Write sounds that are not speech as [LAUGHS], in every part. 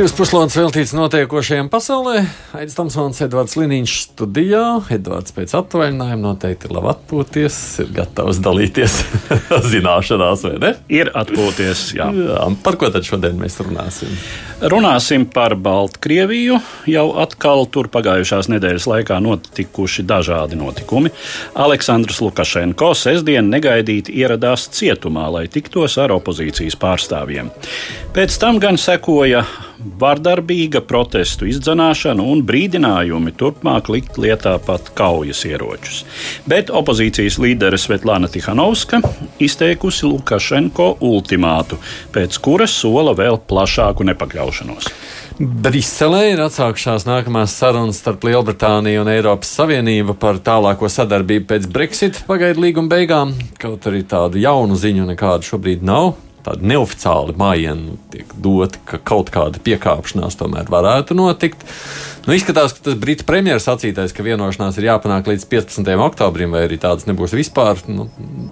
Divas puslodes veltīts notiekošajam pasaulē. Aizsmeļamies Tamsons, Edvards Liniņš studijā. Edvards pēc atvaļinājuma noteikti ir labi atpūties, ir gatavs dalīties [LAUGHS] zināšanās, vai ne? Ir atpūties, jā. jā. Par ko tad šodien mēs runāsim? Runāsim par Baltkrieviju. Jau atkal tur pagājušās nedēļas laikā notikuši dažādi notikumi. Aleksandrs Lukašenko sestdien negaidīti ieradās cietumā, lai tiktos ar opozīcijas pārstāvjiem. Pēc tam gan sekoja vardarbīga protestu izdzenāšana un brīdinājumi turpmāk likt lietā pat kaujas ieročus. Bet opozīcijas līdere Svetlana Tihanovska izteikusi Lukašenko ultimātu, pēc kuras sola vēl plašāku nepakļaušanos. Briselē ir atsākušās nākamās sarunas starp Lielbritāniju un Eiropas Savienību par tālāko sadarbību pēc Brexit pagaidu līguma beigām. Kaut arī tādu jaunu ziņu nekādu šobrīd nav tādi neoficiāli mājiņi tiek doti, ka kaut kāda piekāpšanās tomēr varētu notikt. Nu, izskatās, ka tas Britu premjeras sacītais, ka vienošanās ir jāpanāk līdz 15. oktobrim, vai arī tādas nebūs vispār, nu,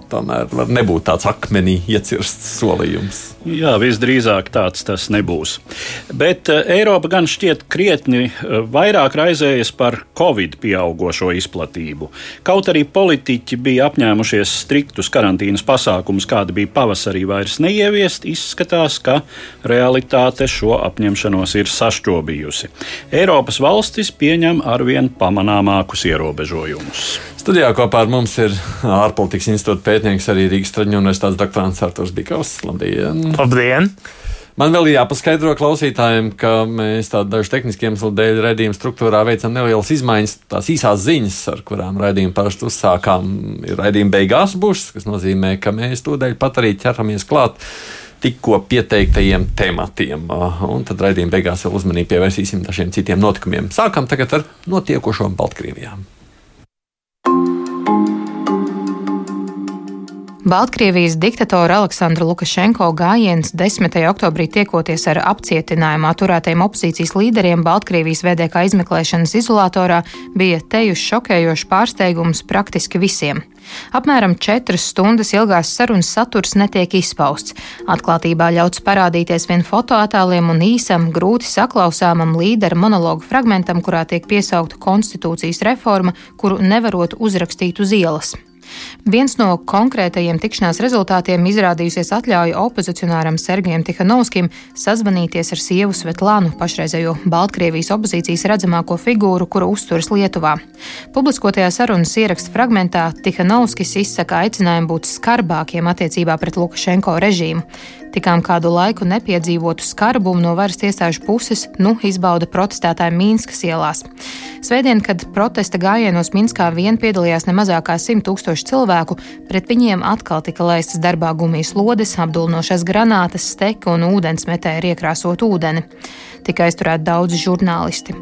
tomēr var nebūt tāds akmenī iecirsts solījums. Jā, visdrīzāk tāds tas nebūs. Bet uh, Eiropa gan šķiet krietni uh, vairāk raizējas par Covid pieaugušo izplatību. Kaut arī politiķi bija apņēmušies striktus karantīnas pasākumus, kāda bija pavasarī, vairs neieviest, izskatās, ka realitāte šo apņemšanos ir sašķobījusi. Eiropas valstis pieņem arvien pamanāmākus ierobežojumus. Studijā kopā ar mums ir ārpolitikas institūta pētnieks, arī Rīgas Traģiņu universitātes doktorants Arturs Bikovs. Labdien! Labdien! Man vēl ir jāpaskaidro klausītājiem, ka mēs tādu dažu tehnisku iemeslu dēļ raidījuma struktūrā veicam nelielas izmaiņas. Tās īsās ziņas, ar kurām raidījumu parasti uzsākām, ir raidījuma beigās būs, kas nozīmē, ka mēs tūdaļ pat arī ķeramies klāt tikko pieteiktajiem tematiem. Un tad raidījuma beigās vēl uzmanību pievērsīsim dažiem citiem notikumiem. Sākam tagad ar notiekošo Baltkrievijā. Baltkrievijas diktatora Aleksandra Lukašenko gājiens 10. oktobrī tiekoties ar apcietinājumā turētajiem opozīcijas līderiem Baltkrievijas VDK izmeklēšanas izolatorā bija tejuši šokējošs pārsteigums praktiski visiem. Apmēram četras stundas ilgās sarunas saturs netiek izpausts. Atklātībā ļauts parādīties vien fotoattēliem un īsam, grūti saklausāmam līdera monologu fragmentam, kurā tiek piesaukta konstitūcijas reforma, kuru nevarot uzrakstīt uz ielas. Viens no konkrētajiem tikšanās rezultātiem izrādījusies atļauja opozicionāram Sergejam Tihanovskim sazvanīties ar sievu Svetlānu, pašreizējo Baltkrievijas opozīcijas redzamāko figūru, kura uzturas Lietuvā. Publiskotajā sarunas ieraksta fragmentā Tihanovskis izsaka aicinājumu būt skarbākiem attiecībā pret Lukašenko režīmu. Tikām kādu laiku nepiedzīvotu skarbumu no varas iestāžu puses, nu izbauda protestētāji Mīnskas ielās. Svētdien, kad protesta gājienos Minskā vien piedalījās ne mazākā 100 tūkstoši cilvēku, pret viņiem atkal tika laistas darbā gumijas lodes, apdulnošas granātas, steka un ūdensmetēji iekrāsot ūdeni. Tika aizturēti daudzi žurnālisti.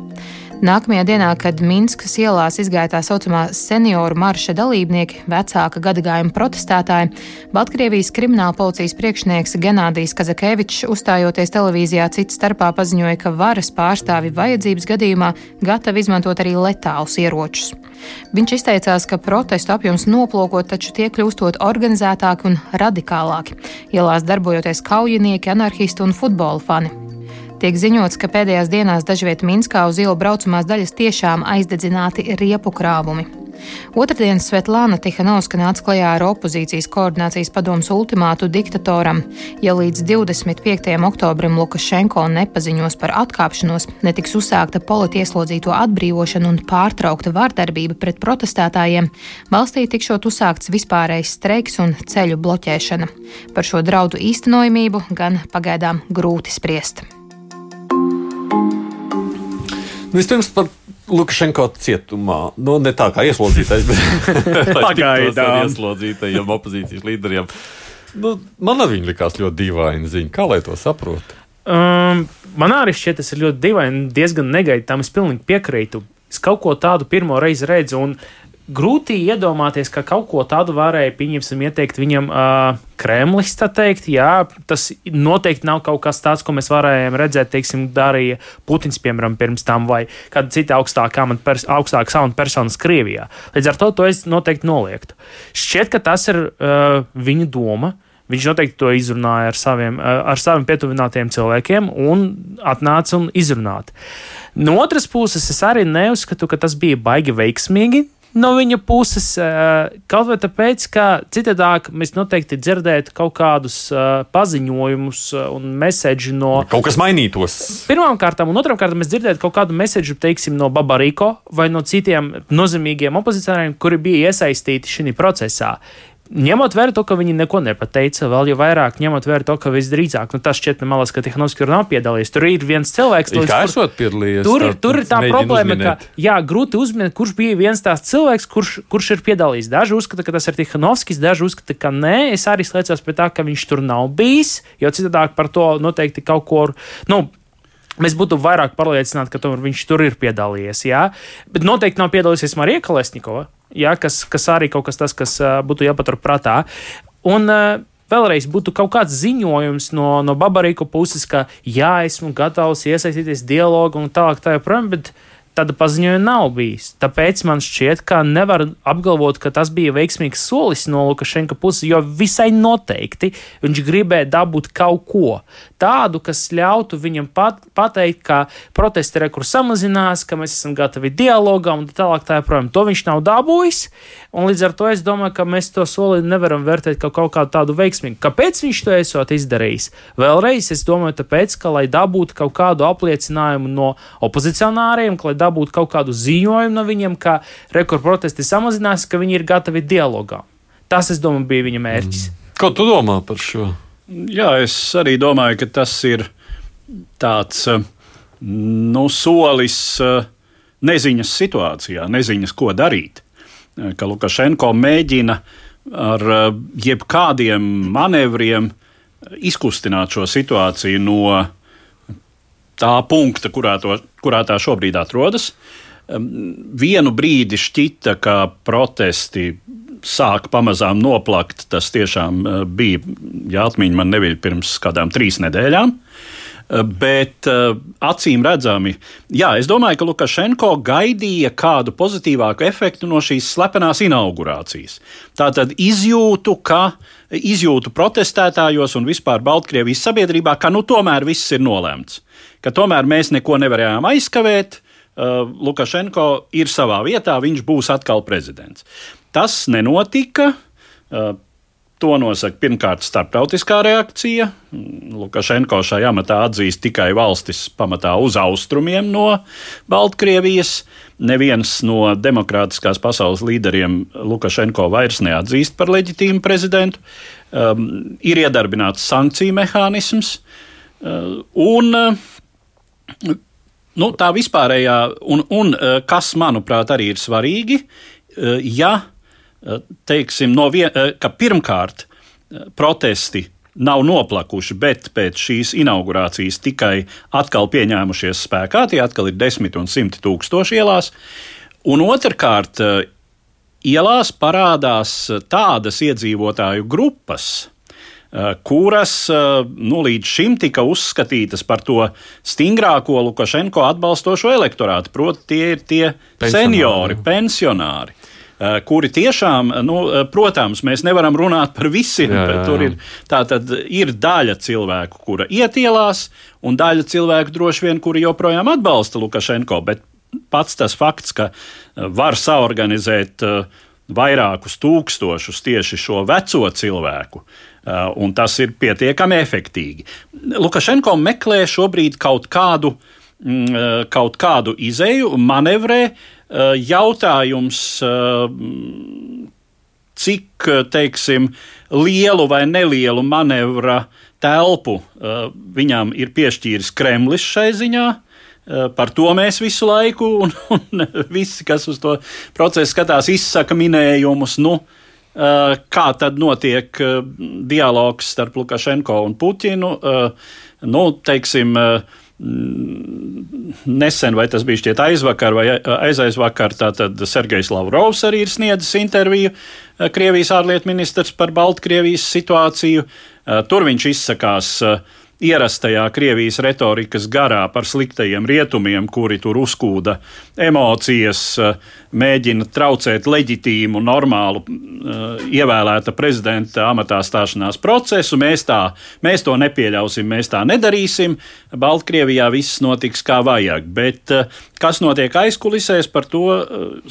Nākamajā dienā, kad Minskas ielās izgāja tā saucamā senioru marša dalībnieki, vecāka gadagājuma protestētāji, Baltkrievijas krimināla policijas priekšnieks Genādijs Kazakevičs, uzstājoties televīzijā, cits starpā paziņoja, ka varas pārstāvi vajadzības gadījumā gatavi izmantot arī letālus ieročus. Viņš izteicās, ka protestu apjoms noplūkot, taču tie kļūstot organizētāki un radikālāki. Ielās darbojoties kaujinieki, anarchisti un futbola fani. Tiek ziņots, ka pēdējās dienās dažviet Minskā uz ielu braucamās daļas tiešām aizdedzināti riepu krāvumi. Otradien Svetlāna Tihanovska nāca klajā ar opozīcijas koordinācijas padomus ultimātu diktatoram. Ja līdz 25. oktobrim Lukašenko nepaziņos par atkāpšanos, netiks uzsākta politieslodzīto atbrīvošana un pārtraukta vārdarbība pret protestētājiem, valstī tikšot uzsākts vispārējais streiks un ceļu bloķēšana. Par šo draudu īstenojamību gan pagaidām grūti spriest. Vispirms par Lukašenko cietumā. Nu, ne tā kā ieslodzītais, bet [LAUGHS] pagaidām ieslodzītajiem opozīcijas līderiem. Nu, man arī likās ļoti dīvaini ziņa. Kā lai to saprotu? Um, man arī šķiet, tas ir ļoti dīvaini, diezgan negaidīti. Tam es pilnīgi piekrītu. Es kaut ko tādu pirmo reizi redzu, un grūti iedomāties, ka kaut ko tādu varēja, pieņemsim, ieteikt viņam uh, Kremlis, tā teikt. Jā, tas noteikti nav kaut kas tāds, ko mēs varējām redzēt, teiksim, darīja Putins, piemēram, pirms tam, vai kāda cita augstākā pers augstāka sauna personas Krievijā. Līdz ar to to es noteikti noliektu. Šķiet, ka tas ir uh, viņa doma. Viņš noteikti to izrunāja ar saviem, ar saviem pietuvinātiem cilvēkiem un atnāca un izrunāja. No otras puses, es arī neuzskatu, ka tas bija baigi veiksmīgi no viņa puses, kaut vai tāpēc, ka citādāk mēs noteikti dzirdētu kaut kādus paziņojumus un mēsēģi no. Kaut kas mainītos. Pirmām kārtām, un otrām kārtām mēs dzirdētu kaut kādu mēsēģu, teiksim, no Babariko vai no citiem nozīmīgiem opozicionāriem, kuri bija iesaistīti šajā procesā. Ņemot vērā to, ka viņi neko nepateica, vēl jau vairāk ņemot vērā to, ka visdrīzāk, nu, tas šķiet, malas, ka Tehnovskis tur nav piedalījies. Tur ir viens cilvēks, kas tur esot piedalījies. Tur, tā, tur ir tā problēma, uzminēt. ka, jā, grūti uzminēt, kurš bija viens tās cilvēks, kurš, kurš ir piedalījies. Daži uzskata, ka tas ir Tehnovskis, daži uzskata, ka nē. Es arī slēdzos pie tā, ka viņš tur nav bijis, jo citādāk par to noteikti kaut ko, nu, Mēs būtu vairāk pārliecināti, ka tomēr viņš tur ir piedalījies. Jā? Bet noteikti nav piedalījies Marija Kalesnikova ja, kas, kas arī kaut kas tas, kas būtu jāpatur prātā. Un, Vēlreiz būtu kaut kāds ziņojums no, no Babarīku puses, ka jā, esmu gatavs iesaistīties dialogā un tālāk, tā joprojām, bet tāda paziņojuma nav bijis. Tāpēc man šķiet, ka nevar apgalvot, ka tas bija veiksmīgs solis no Lukašenka puses, jo visai noteikti viņš gribēja dabūt kaut ko tādu, kas ļautu viņam pat, pateikt, ka protesti rekur samazinās, ka mēs esam gatavi dialogam un tā tālāk. Tā joprojām. To viņš nav dabūjis, līdz ar to es domāju, ka mēs to soli nevaram vērtēt kā kaut kādu tādu veiksmīgu. Kāpēc viņš to esot izdarījis? Vēlreiz es domāju, tāpēc, ka lai dabūtu kaut kādu apliecinājumu no opozicionāriem, lai dabūtu dabūt kaut kādu ziņojumu no viņiem, ka rekordprotesti samazinās, ka viņi ir gatavi dialogā. Tas, es domāju, bija viņa mērķis. Mm. Ko tu domā par šo? Jā, es arī domāju, ka tas ir tāds nu, solis neziņas situācijā, neziņas, ko darīt. Ka Lukašenko mēģina ar jebkādiem manevriem izkustināt šo situāciju no tā punkta, kurā, to, kurā tā šobrīd atrodas. Vienu brīdi šķita, ka protesti sāk pamazām noplakt. Tas tiešām eh, bija, ja atmiņa man nebija pirms kādām trīs nedēļām. Eh, bet uh, acīm redzami, jā, es domāju, ka Lukašenko gaidīja kādu pozitīvāku efektu no šīs slepenās inaugurācijas. Tātad izjūtu, ka izjūtu protestētājos un vispār Baltkrievijas sabiedrībā, ka nu tomēr viss ir nolēmts ka tomēr mēs neko nevarējām aizkavēt. Uh, Lukašenko ir savā vietā, viņš būs atkal prezidents. Tas nenotika. Uh, To nosaka pirmkārt starptautiskā reakcija. Lukašenko šajā amatā atzīst tikai valstis pamatā uz austrumiem no Baltkrievijas. Neviens no demokrātiskās pasaules līderiem Lukašenko vairs neatzīst par leģitīmu prezidentu. Um, ir iedarbināts sankciju mehānisms. Uh, un uh, Nu, tā vispārējā, un, un eh, kas, manuprāt, arī ir svarīgi, eh, ja eh, teiksim, no vien, ka pirmkārt protesti nav noplakuši, bet pēc šīs inaugurācijas tikai atkal pieņēmušies spēkā, tie atkal ir desmit un simti tūkstoši ielās. Un otrkārt, ielās parādās tādas iedzīvotāju grupas, kuras eh, nu, līdz šim tika uzskatītas par to stingrāko Lukašenko atbalstošo elektorātu. Proti, tie ir tie pensionāri. seniori, pensionāri. Uh, kuri tiešām, nu, protams, mēs nevaram runāt par visiem, jā, jā, bet tur ir, tātad, ir daļa cilvēku, kura ietielās, un daļa cilvēku droši vien, kuri joprojām atbalsta Lukašenko. Bet pats tas fakts, ka var saorganizēt vairākus tūkstošus tieši šo veco cilvēku, un tas ir pietiekami efektīgi. Lukašenko meklē šobrīd kaut kādu, mm, uh, kaut kādu izēju, manevrē. Uh, jautājums, cik teiksim, lielu vai nelielu manevra telpu viņam ir piešķīris Kremlis šai ziņā. Par to mēs visu laiku, un, [LAUGHS] un visi, kas uz to procesu skatās, izsaka minējumus. Nu, uh, Eh, kā tad notiek eh, dialogs starp Lukašenko un Putinu? Eh, nu, teiksim, nesen, vai tas bija šķiet aizvakar vai aizaizvakar, tātad Sergejs Lavrovs arī ir sniedzis interviju, Krievijas ārlietu ministrs par Baltkrievijas situāciju. Tur viņš izsakās uh, ierastajā Krievijas retorikas garā par sliktajiem rietumiem, kuri tur uzkūda emocijas, eh, mēģina traucēt leģitīmu, normālu eh, ievēlēta prezidenta amatā stāšanās procesu. Mēs, tā, mēs to nepieļausim, mēs tā nedarīsim. Baltkrievijā viss notiks kā vajag, bet eh, kas notiek aizkulisēs, par to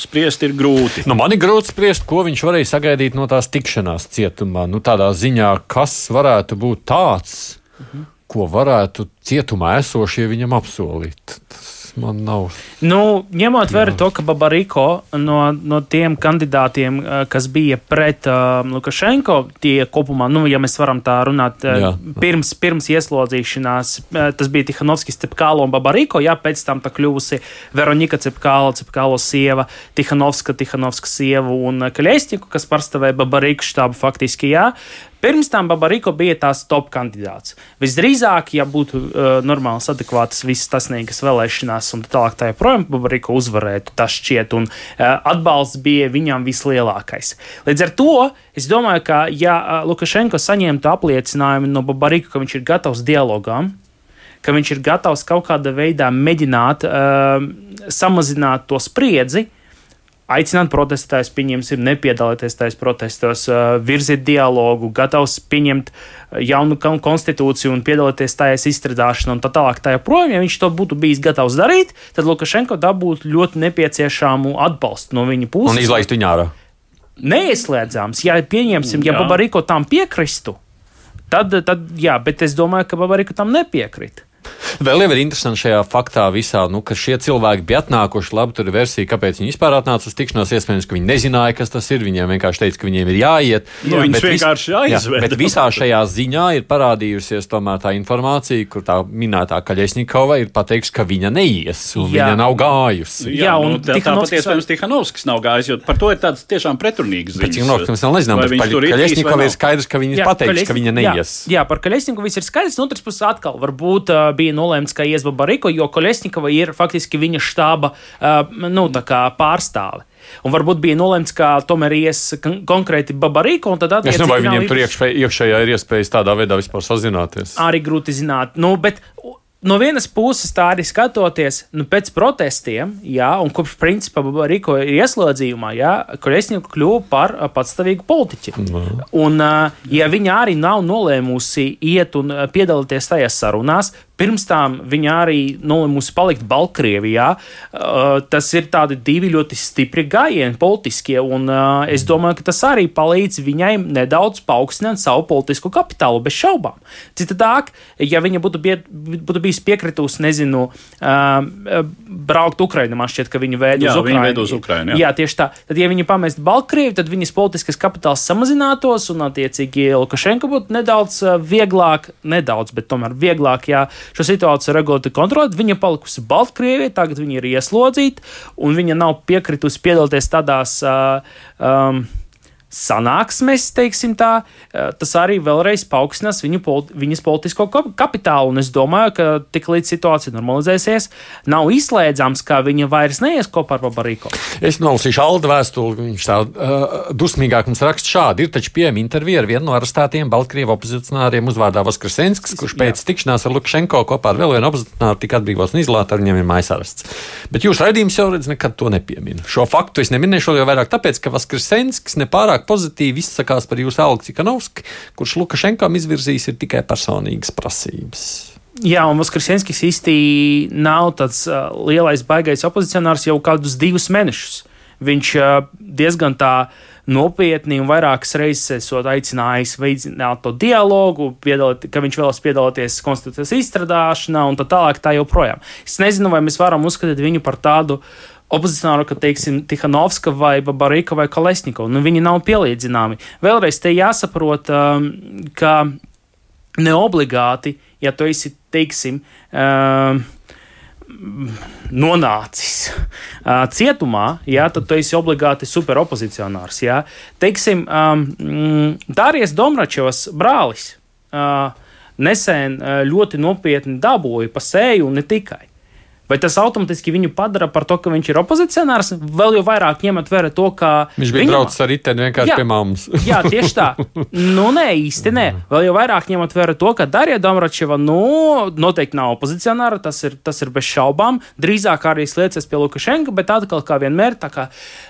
spriest ir grūti. Nu, man ir grūti spriest, ko viņš varēja sagaidīt no tās tikšanās cietumā. Nu, tādā ziņā, kas varētu būt tāds. Mhm ko varētu cietumā esošie viņam apsolīt. Tas man nav. Nu, ņemot vērā to, ka Babariko no, no tiem kandidātiem, eh, kas bija pret uh, Lukašenko, tie kopumā, nu, ja mēs varam tā runāt, uh, pirms, pirms ieslodzīšanās, tas bija Tihanovskis, Cepkālo un Babariko, jā, pēc tam tā kļuvusi Veronika Cepkālo, Cepkālo sieva, Tihanovska, Tihanovska sieva un Kaļēsņiku, kas pārstāvēja Babariko štābu faktiski, jā. Pirms tam Babariko bija tās top kandidāts. Visdrīzāk, ja būtu uh, normāls, adekvāts, visas tasnīgas vēlēšanās un tā tālāk, tā joprojām Babariko uzvarētu, tas šķiet, un uh, atbalsts bija viņam vislielākais. Līdz ar to es domāju, ka ja uh, Lukašenko saņemtu apliecinājumu no Babariko, ka viņš ir gatavs dialogam, ka viņš ir gatavs kaut kādā veidā mēģināt uh, samazināt to spriedzi, aicināt protestētājus, pieņemsim, nepiedalīties tajos protestos, virzīt dialogu, gatavs pieņemt jaunu konstitūciju un piedalīties tajās izstrādāšanā un tā tālāk. Tā joprojām, ja viņš to būtu bijis gatavs darīt, tad Lukašenko dabūtu ļoti nepieciešamu atbalstu no viņa puses. Un izlaist viņu ārā. Neieslēdzāms, ja pieņemsim, ja Babariko tam piekristu, tad, tad jā, bet es domāju, ka Babariko tam nepiekrīt. Vēl jau ir interesanti šajā faktā visā, nu, ka šie cilvēki bija atnākuši. Labi, tur ir versija, kāpēc viņi vispār atnāca uz tikšanos. Iespējams, ka viņi nezināja, kas tas ir. Viņiem vienkārši teica, ka viņiem ir jāiet. Nu, jā, viņš vienkārši jāizved. Jā, bet visā šajā ziņā ir parādījusies tomēr tā informācija, kur tā minētā Kaļesnikova ir pateikusi, ka viņa neies un jā. viņa nav gājusi. Jā, jā un nu, tā, tāpat iespējams Tihanovskis nav gājis, jo par to ir tāds tiešām pretrunīgs ziņas. Bet, mēs vēl nezinām, bet par Kaļesnikovu ir skaidrs, ka viņa pateiks, ka viņa neies. Jā, par Kaļesnikovu viss ir skaidrs. No otras puses atkal varbūt uh, bija nolēmts, ka ies Babariko, jo Koļesnikova ir faktiski viņa štāba nu, pārstāve. Un varbūt bija nolemts, ka tomēr ies konkrēti Babarīko. Es nezinu, vai viņiem tur iekšē, iekšējā ir iespējas tādā veidā vispār sazināties. Arī grūti zināt. Nu, bet no vienas puses, tā arī skatoties, nu, pēc protestiem, jā, un kopš principā Rīko ir ieslodzījumā, jā, Kreisņika kļuva par patstāvīgu politiķi. No. Un, ja viņa arī nav nolēmusi iet un piedalīties tajās sarunās, Pirms tam viņa arī nolēmusi palikt Baltkrievijā. Uh, tas ir tādi divi ļoti stipri gājieni politiskie, un uh, es domāju, ka tas arī palīdz viņai nedaudz paaugstināt savu politisko kapitālu, bez šaubām. Citādāk, ja viņa būtu, bie, būtu bijusi piekritusi, nezinu, uh, braukt Ukraiņā, man šķiet, ka viņa veido uz Ukraiņu. Ukraiņu jā. jā, tieši tā. Tad, ja viņa pamestu Baltkrievi, tad viņas politiskais kapitāls samazinātos, un, attiecīgi, Lukašenko būtu nedaudz vieglāk, nedaudz, bet tomēr vieglāk, jā, šo situāciju regulāri kontrolēt. Viņa palikusi Baltkrievijā, tagad viņa ir ieslodzīta, un viņa nav piekritusi piedalīties tādās. Uh, um, sanāksmes, teiksim tā, eh, tas arī vēlreiz paaugstinās viņu, viņas politisko kapitālu. Un es domāju, ka tik līdz situācija normalizēsies, nav izslēdzams, ka viņa vairs neies kopā ar Babarīko. Es nolasīšu Alda vēstuli. Viņš tā uh, dusmīgāk mums raksta šādi. Ir taču pieejama intervija ar vienu no arestētiem Baltkrievu opozicionāriem uzvārdā Vaskrasensks, kurš pēc Jā. tikšanās ar Lukašenko kopā ar vēl vienu opozicionāru tika atbrīvots un izlāta, ar viņiem ir mājas arasts. Bet jūs raidījums jau redz nekad to nepiemina. Šo faktu es neminēšu jau vairāk tāpēc, ka Vaskrasensks nepārāk pozitīvi izsakās par jūsu Aleksu Kanovski, kurš Lukašenkam izvirzījis ir tikai personīgas prasības. Jā, un Vaskarsenskis īsti nav tāds uh, lielais baigais opozicionārs jau kādus divus mēnešus. Viņš uh, diezgan tā nopietni un vairākas reizes esot aicinājis veicināt to dialogu, piedalīt, ka viņš vēlas piedalīties konstitūcijas izstrādāšanā un tā tālāk tā joprojām. Es nezinu, vai mēs varam uzskatīt viņu par tādu uh, opozicionāru, ka, teiksim, Tihanovska vai Babarīka vai Kalesnikova. Nu, viņi nav pielīdzināmi. Vēlreiz te jāsaprot, um, ka neobligāti, ja tu esi, teiksim, um, nonācis uh, cietumā, jā, tad tu esi obligāti superopozicionārs. Jā. Teiksim, um, Dārijas Domračevas brālis. Uh, nesen ļoti nopietni dabūja pa sēju un ne tikai. Vai tas automātiski viņu padara par to, ka viņš ir opozicionārs? Vēl jau vairāk ņemot vērā to, ka viņš bija viņam... braucis ar riteni vienkārši jā, pie mammas. [LAUGHS] jā, tieši tā. Nu, nē, īsti nē. Vēl jau vairāk ņemot vērā to, ka Darija Dombročeva, nu, noteikti nav opozicionāra, tas ir, tas ir bez šaubām. Drīzāk arī slēdzas pie Lukašenka, bet atkal, kā vienmēr, tā kā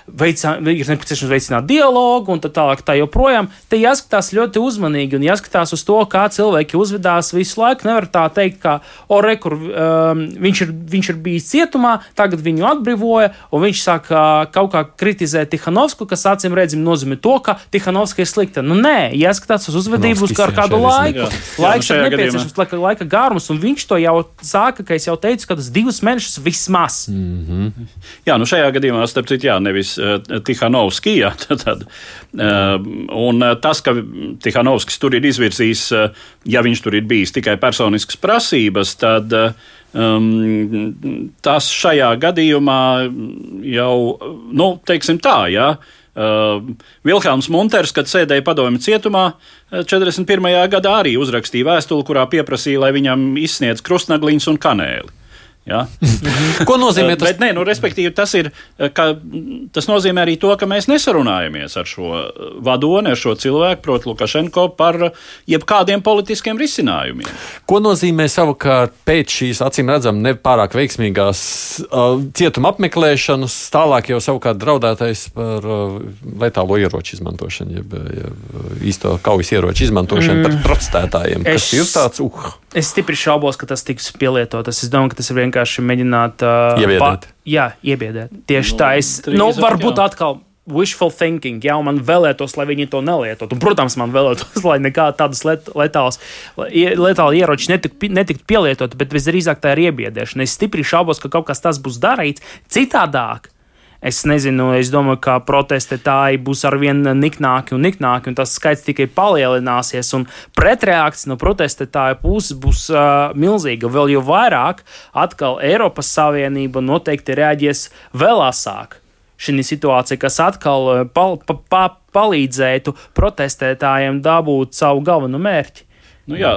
veicā, ir nepieciešams veicināt dialogu un tā tālāk, tā joprojām. Te jāskatās ļoti uzmanīgi un jāskatās uz to, kā cilvēki uzvedās visu laiku. Nevar tā teikt, ka, o, rekur, um, viņš ir. Viņš viņš ir bijis cietumā, tagad viņu atbrīvoja, un viņš sāk kaut kā kritizēt Tihanovsku, kas acīm redzami nozīmē to, ka Tihanovska ir slikta. Nu, nē, jāskatās uz uzvedību uz kādu laiku. Jā. Laiks jā, nu, ir nepieciešams, laika, laika garums, un viņš to jau sāka, ka es jau teicu, ka tas divus mēnešus vismaz. Mm -hmm. Jā, nu šajā gadījumā, starp citu, jā, nevis uh, Tihanovski, jā, [LAUGHS] tad, tad, uh, un uh, tas, ka Tihanovskis tur ir izvirzījis, uh, ja viņš tur ir bijis tikai personiskas prasības, tad uh, Um, tas šajā gadījumā jau, nu, teiksim tā, jā. Uh, Vilhelms Munters, kad sēdēja padomju cietumā, 41. gadā arī uzrakstīja vēstuli, kurā pieprasīja, lai viņam izsniedz krustnagliņus un kanēli. Ja? Ko nozīmē tas? Bet, nē, nu, respektīvi, tas, ir, ka, tas nozīmē arī to, ka mēs nesarunājamies ar šo vadoni, ar šo cilvēku, proti, Lukašenko, par jebkādiem politiskiem risinājumiem. Ko nozīmē savukārt pēc šīs acīm redzam nepārāk veiksmīgās uh, cietuma apmeklēšanas, tālāk jau savukārt draudētais par uh, letālo ieroču izmantošanu, jeb, jeb īsto kaujas ieroču izmantošanu mm. pret protestētājiem? Es... Tas ir tāds, uh! Es stipri šaubos, ka tas tiks pielietots. Es domāju, ka tas ir vienkārši mēģināt. Uh, iebiedēt. Pa, jā, iebiedēt. Tieši nu, tā. Es, nu, varbūt jā. atkal wishful thinking, ja man vēlētos, lai viņi to nelietotu. Un, protams, man vēlētos, [LAUGHS] lai nekāda tādas letāla ieroči netiktu netikt pielietoti, bet visdrīzāk tā ir iebiedēšana. Es stipri šaubos, ka kaut kas tas būs darīts citādāk. Es nezinu, es domāju, ka protestētāji būs arvien niknāki un niknāki, un tas skaits tikai palielināsies. Un pretreakcija no protestētāju puses būs uh, milzīga. Vēl jau vairāk, atkal Eiropas Savienība noteikti reaģēs vēl asāk. Šī situācija, kas atkal pal, pa, pa, palīdzētu protestētājiem dabūt savu galveno mērķi. Nu jā,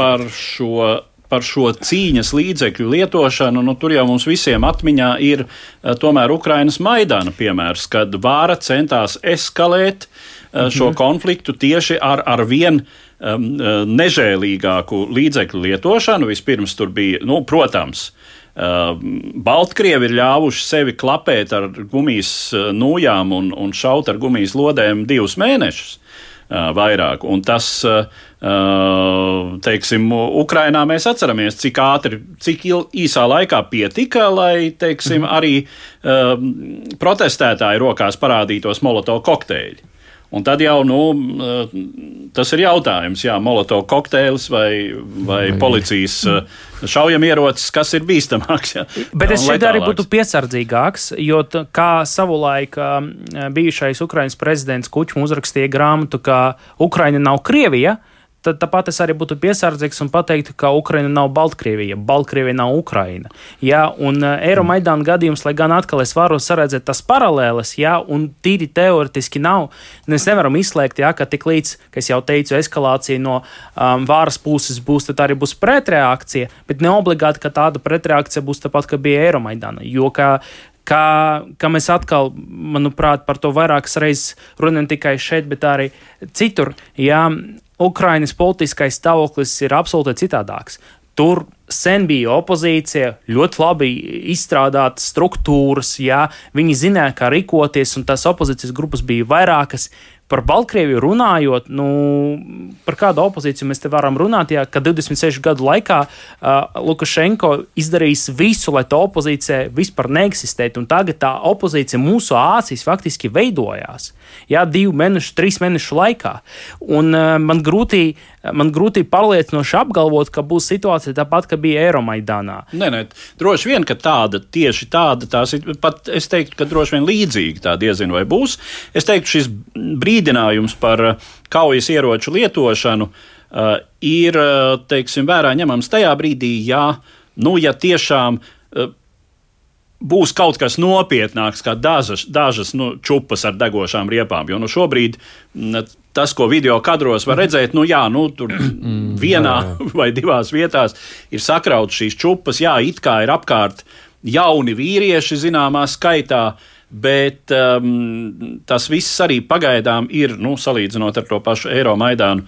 par šo par šo cīņas līdzekļu lietošanu, nu, tur jau mums visiem atmiņā ir uh, tomēr Ukrainas Maidana piemērs, kad vāra centās eskalēt uh, šo mhm. konfliktu tieši ar, ar vien um, nežēlīgāku līdzekļu lietošanu. Vispirms tur bija, nu, protams, Baltkrievi ir ļāvuši sevi klapēt ar gumijas nūjām un, un šaut ar gumijas lodēm divus mēnešus uh, vairāk. Un tas teiksim, Ukrainā mēs atceramies, cik ātri, cik īsā laikā pietika, lai teiksim, mhm. arī protestētāju rokās parādītos molotovu kokteļi. Un tad jau nu, tas ir jautājums, jā, molotovu kokteils vai, vai policijas šaujamierocis, kas ir bīstamāks. Jā. Bet es šeit arī būtu piesardzīgāks, jo kā savulaik bijušais Ukraiņas prezidents Kučmu uzrakstīja grāmatu, ka Ukraina nav Krievija tad tāpat es arī būtu piesardzīgs un pateiktu, ka Ukraina nav Baltkrievija, Baltkrievija nav Ukraina. Jā, un uh, Eiromaidāna gadījums, lai gan atkal es varu saredzēt tas paralēles, jā, un tīri teoretiski nav, mēs nevaram izslēgt, jā, ka tik līdz, ka es jau teicu, eskalācija no um, vāras puses būs, tad arī būs pretreakcija, bet ne obligāti, ka tāda pretreakcija būs tāpat, kā bija Eiromaidāna, jo kā kā, kā mēs atkal, manuprāt, par to vairākas reizes runājam tikai šeit, bet arī citur. Jā, Ukrainas politiskais stāvoklis ir absolūti citādāks. Tur sen bija opozīcija, ļoti labi izstrādātas struktūras, jā, viņi zināja, kā rīkoties, un tās opozīcijas grupas bija vairākas. Par Baltkrieviju runājot, nu, par kādu opozīciju mēs te varam runāt, ja 26 gadu laikā uh, Lukašenko izdarījis visu, lai tā opozīcija vispār neeksistētu, un tagad tā opozīcija mūsu acīs faktiski veidojās. Jā, divu mēnešu, trīs mēnešu laikā. Un uh, man grūti, man grūti pārliecinoši apgalvot, ka būs situācija tāpat, kā bija Eiromaidānā. Nē, nē, droši vien, ka tāda, tieši tāda, tās ir pat, es teiktu, ka droši vien līdzīga tā diezinu vai būs. Es teiktu, šis brīdinājums par uh, kaujas ieroču lietošanu uh, ir uh, teiksim, vērā ņemams tajā brīdī, ja, nu, ja tiešām būs kaut kas nopietnāks, kā dažas, dažas nu, čupas ar degošām riepām. Jo nu, šobrīd tas, ko video kadros var redzēt, nu, jā, nu, tur mm, vienā [LAUGHS] vai divās vietās ir sakrauts šīs čupas, jā, it kā ir apkārt jauni vīrieši zināmā skaitā. Bet um, tas viss arī pagaidām ir, nu, salīdzinot ar to pašu Eiromaidānu,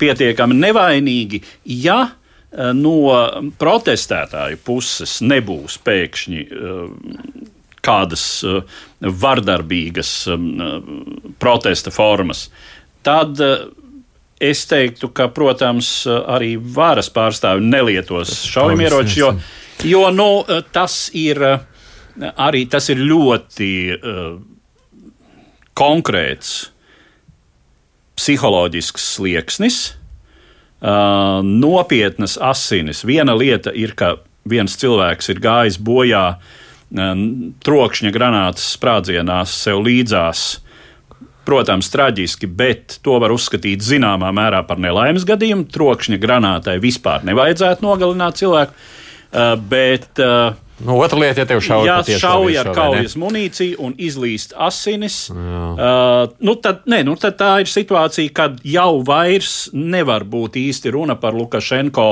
pietiekami nevainīgi. Ja uh, no protestētāju puses nebūs pēkšņi eh, kādas eh, vardarbīgas protesta formas, tad es teiktu, ka, protams, arī varas pārstāvi nelietos šaujamieročus, jo, jo nu, tas ir arī tas ir ļoti konkrēts psiholoģisks slieksnis, uh, nopietnas asinis. Viena lieta ir, ka viens cilvēks ir gājis bojā uh, trokšņa granātas sprādzienās sev līdzās. Protams, traģiski, bet to var uzskatīt zināmā mērā par nelaimes gadījumu. Trokšņa granātai vispār nevajadzētu nogalināt cilvēku. Uh, bet uh, Nu, otra lieta, ja tev šauj, ja šauj ar kaujas munīciju un izlīst asinis, uh, nu tad, ne, nu tad tā ir situācija, kad jau vairs nevar būt īsti runa par Lukašenko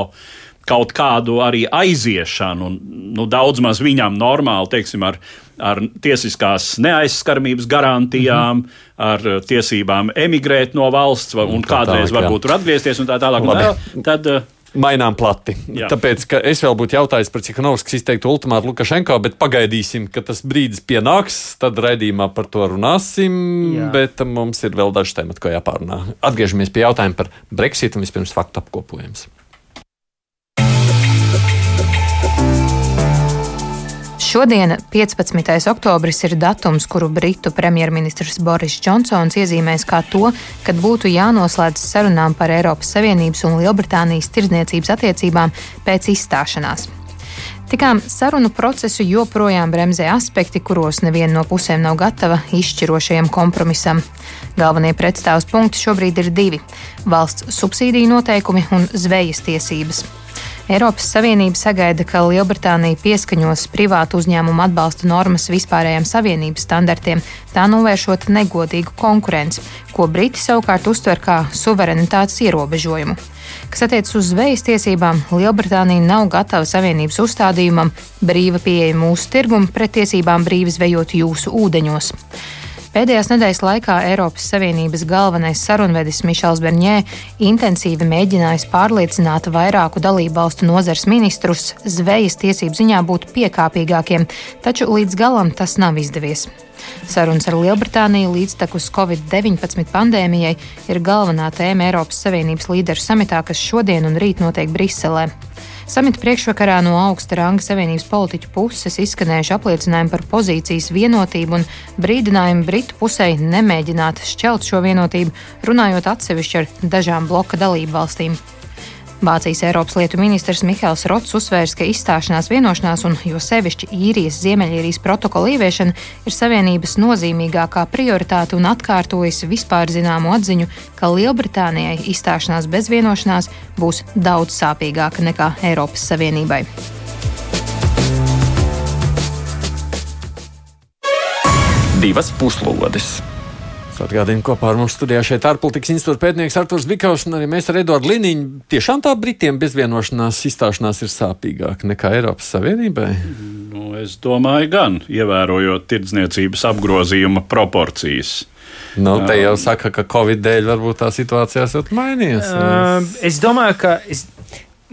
kaut kādu arī aiziešanu, nu, daudz maz viņam normāli, teiksim, ar, ar tiesiskās neaizskaramības garantijām, mm -hmm. ar tiesībām emigrēt no valsts un, un kādreiz tālāk, varbūt tur atgriezties un tā tālāk. Un tā, tad, uh, mainām plati. Jā. Tāpēc, es vēl būtu jautājis par Cikanovskas izteiktu ultimātu Lukašenko, bet pagaidīsim, ka tas brīdis pienāks, tad raidījumā par to runāsim, Jā. bet mums ir vēl daži temati, ko jāpārunā. Atgriežamies pie jautājuma par Brexit un vispirms faktu apkopojums. Šodien, 15. oktobris, ir datums, kuru Britu premjerministrs Boris Džonsons iezīmēs kā to, kad būtu jānoslēdz sarunām par Eiropas Savienības un Lielbritānijas tirdzniecības attiecībām pēc izstāšanās. Tikām sarunu procesu joprojām bremzē aspekti, kuros neviena no pusēm nav gatava izšķirošajam kompromisam. Galvenie pretstāvs punkti šobrīd ir divi - valsts subsīdiju noteikumi un zvejas tiesības. Eiropas Savienība sagaida, ka Lielbritānija pieskaņos privātu uzņēmumu atbalsta normas vispārējiem savienības standartiem, tā novēršot negodīgu konkurenci, ko Briti savukārt uztver kā suverenitātes ierobežojumu. Kas attiecas uz zvejas tiesībām, Lielbritānija nav gatava Savienības uzstādījumam brīva pieeja mūsu tirgumu pret tiesībām brīvi zvejot jūsu ūdeņos. Pēdējās nedēļas laikā Eiropas Savienības galvenais sarunvedis Mišels Bernē intensīvi mēģinājis pārliecināt vairāku dalību valstu nozars ministrus zvejas tiesību ziņā būt piekāpīgākiem, taču līdz galam tas nav izdevies. Sarunas ar Lielbritāniju līdztekus Covid-19 pandēmijai ir galvenā tēma Eiropas Savienības līderu samitā, kas šodien un rīt notiek Briselē. Samita priekšvakarā no augsta ranga Savienības politiķu puses izskanējuši apliecinājumi par pozīcijas vienotību un brīdinājumi Britu pusē nemēģināt šķelt šo vienotību, runājot atsevišķi ar dažām bloka dalību valstīm. Vācijas Eiropas lietu ministrs Mihāls Rots uzsvērs, ka izstāšanās vienošanās un jo sevišķi īrijas Ziemeļīrijas protokola ieviešana ir Savienības nozīmīgākā prioritāte un atkārtojas vispār zināmu atziņu, ka Lielbritānijai izstāšanās bez vienošanās būs daudz sāpīgāka nekā Eiropas Savienībai. Divas puslodes! Atgādinu, kopā ar mums studijā šeit ārpolitikas institūta pētnieks Arturs Vikaus un arī mēs ar Eduardu Liniņu. Tiešām tā Britiem bezvienošanās izstāšanās ir sāpīgāka nekā Eiropas Savienībai? Nu, es domāju, gan ievērojot tirdzniecības apgrozījuma proporcijas. Nu, te jau saka, ka Covid dēļ varbūt tā situācija esat mainījies. Uh, es domāju, ka es,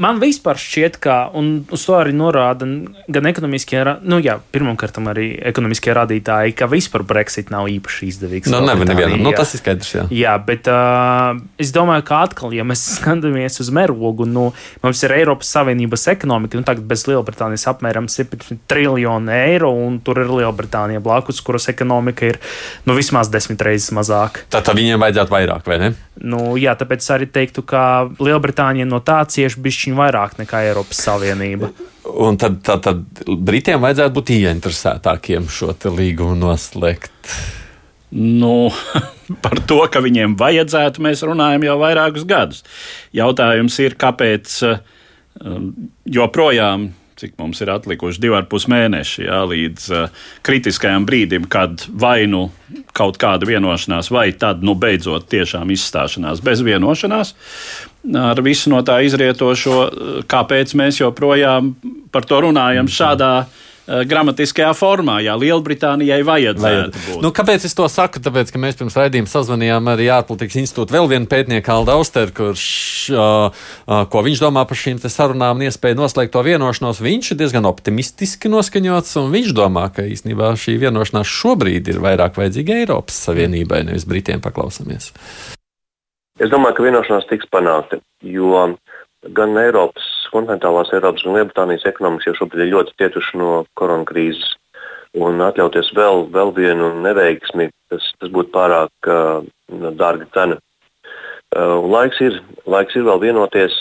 man vispār šķiet, ka, un uz to arī norāda gan ekonomiskie, nu, jā, pirmkārt, arī ekonomiskie rādītāji, ka vispār Brexit nav īpaši izdevīgs. Nu, nevienam, nevienam. Nu, tas ir skaidrs. Jā, jā bet uh, es domāju, ka atkal, ja mēs [LAUGHS] skatāmies uz mērogu, nu, mums ir Eiropas Savienības ekonomika, nu, tagad bez Lielbritānijas apmēram 17 triljonu eiro, un tur ir Lielbritānija blakus, kuras ekonomika ir nu, vismaz desmit reizes mazāka. Tad viņiem vajadzētu vairāk, vai ne? Nu, jā, tāpēc arī teiktu, ka Lielbritānija no tā cieši bišķiņ vairāk nekā Eiropas Savienība. Un tad, tad, tad Britiem vajadzētu būt ieinteresētākiem šo līgumu noslēgt. Nu, [LAUGHS] par to, ka viņiem vajadzētu, mēs runājam jau vairākus gadus. Jautājums ir, kāpēc um, joprojām cik mums ir atlikuši divi ar pus mēneši jā, līdz uh, kritiskajam brīdim, kad vai nu kaut kāda vienošanās, vai tad nu beidzot tiešām izstāšanās bez vienošanās. Ar visu no tā izrietošo, kāpēc mēs joprojām par to runājam šādā veidā gramatiskajā formā. Jā, Lielbritānijai vajadzētu Vajad. būt. Nu, kāpēc es to saku? Tāpēc, ka mēs pirms raidījuma sazvanījām arī ārpolitikas institūta vēl vienu pētnieku Alda Austeru, kurš, uh, uh, ko viņš domā par šīm sarunām un iespēju noslēgt to vienošanos. Viņš ir diezgan optimistiski noskaņots, un viņš domā, ka īstenībā šī vienošanās šobrīd ir vairāk vajadzīga Eiropas Savienībai, nevis Britiem paklausāmies. Es domāju, ka vienošanās tiks panākta, jo gan Eiropas kontinentālās Eiropas un Lielbritānijas ekonomikas jau šobrīd ir ļoti cietuši no koronakrīzes. Un atļauties vēl, vēl vienu neveiksmi, tas, tas būtu pārāk uh, dārga cena. Uh, laiks, ir, laiks ir vēl vienoties,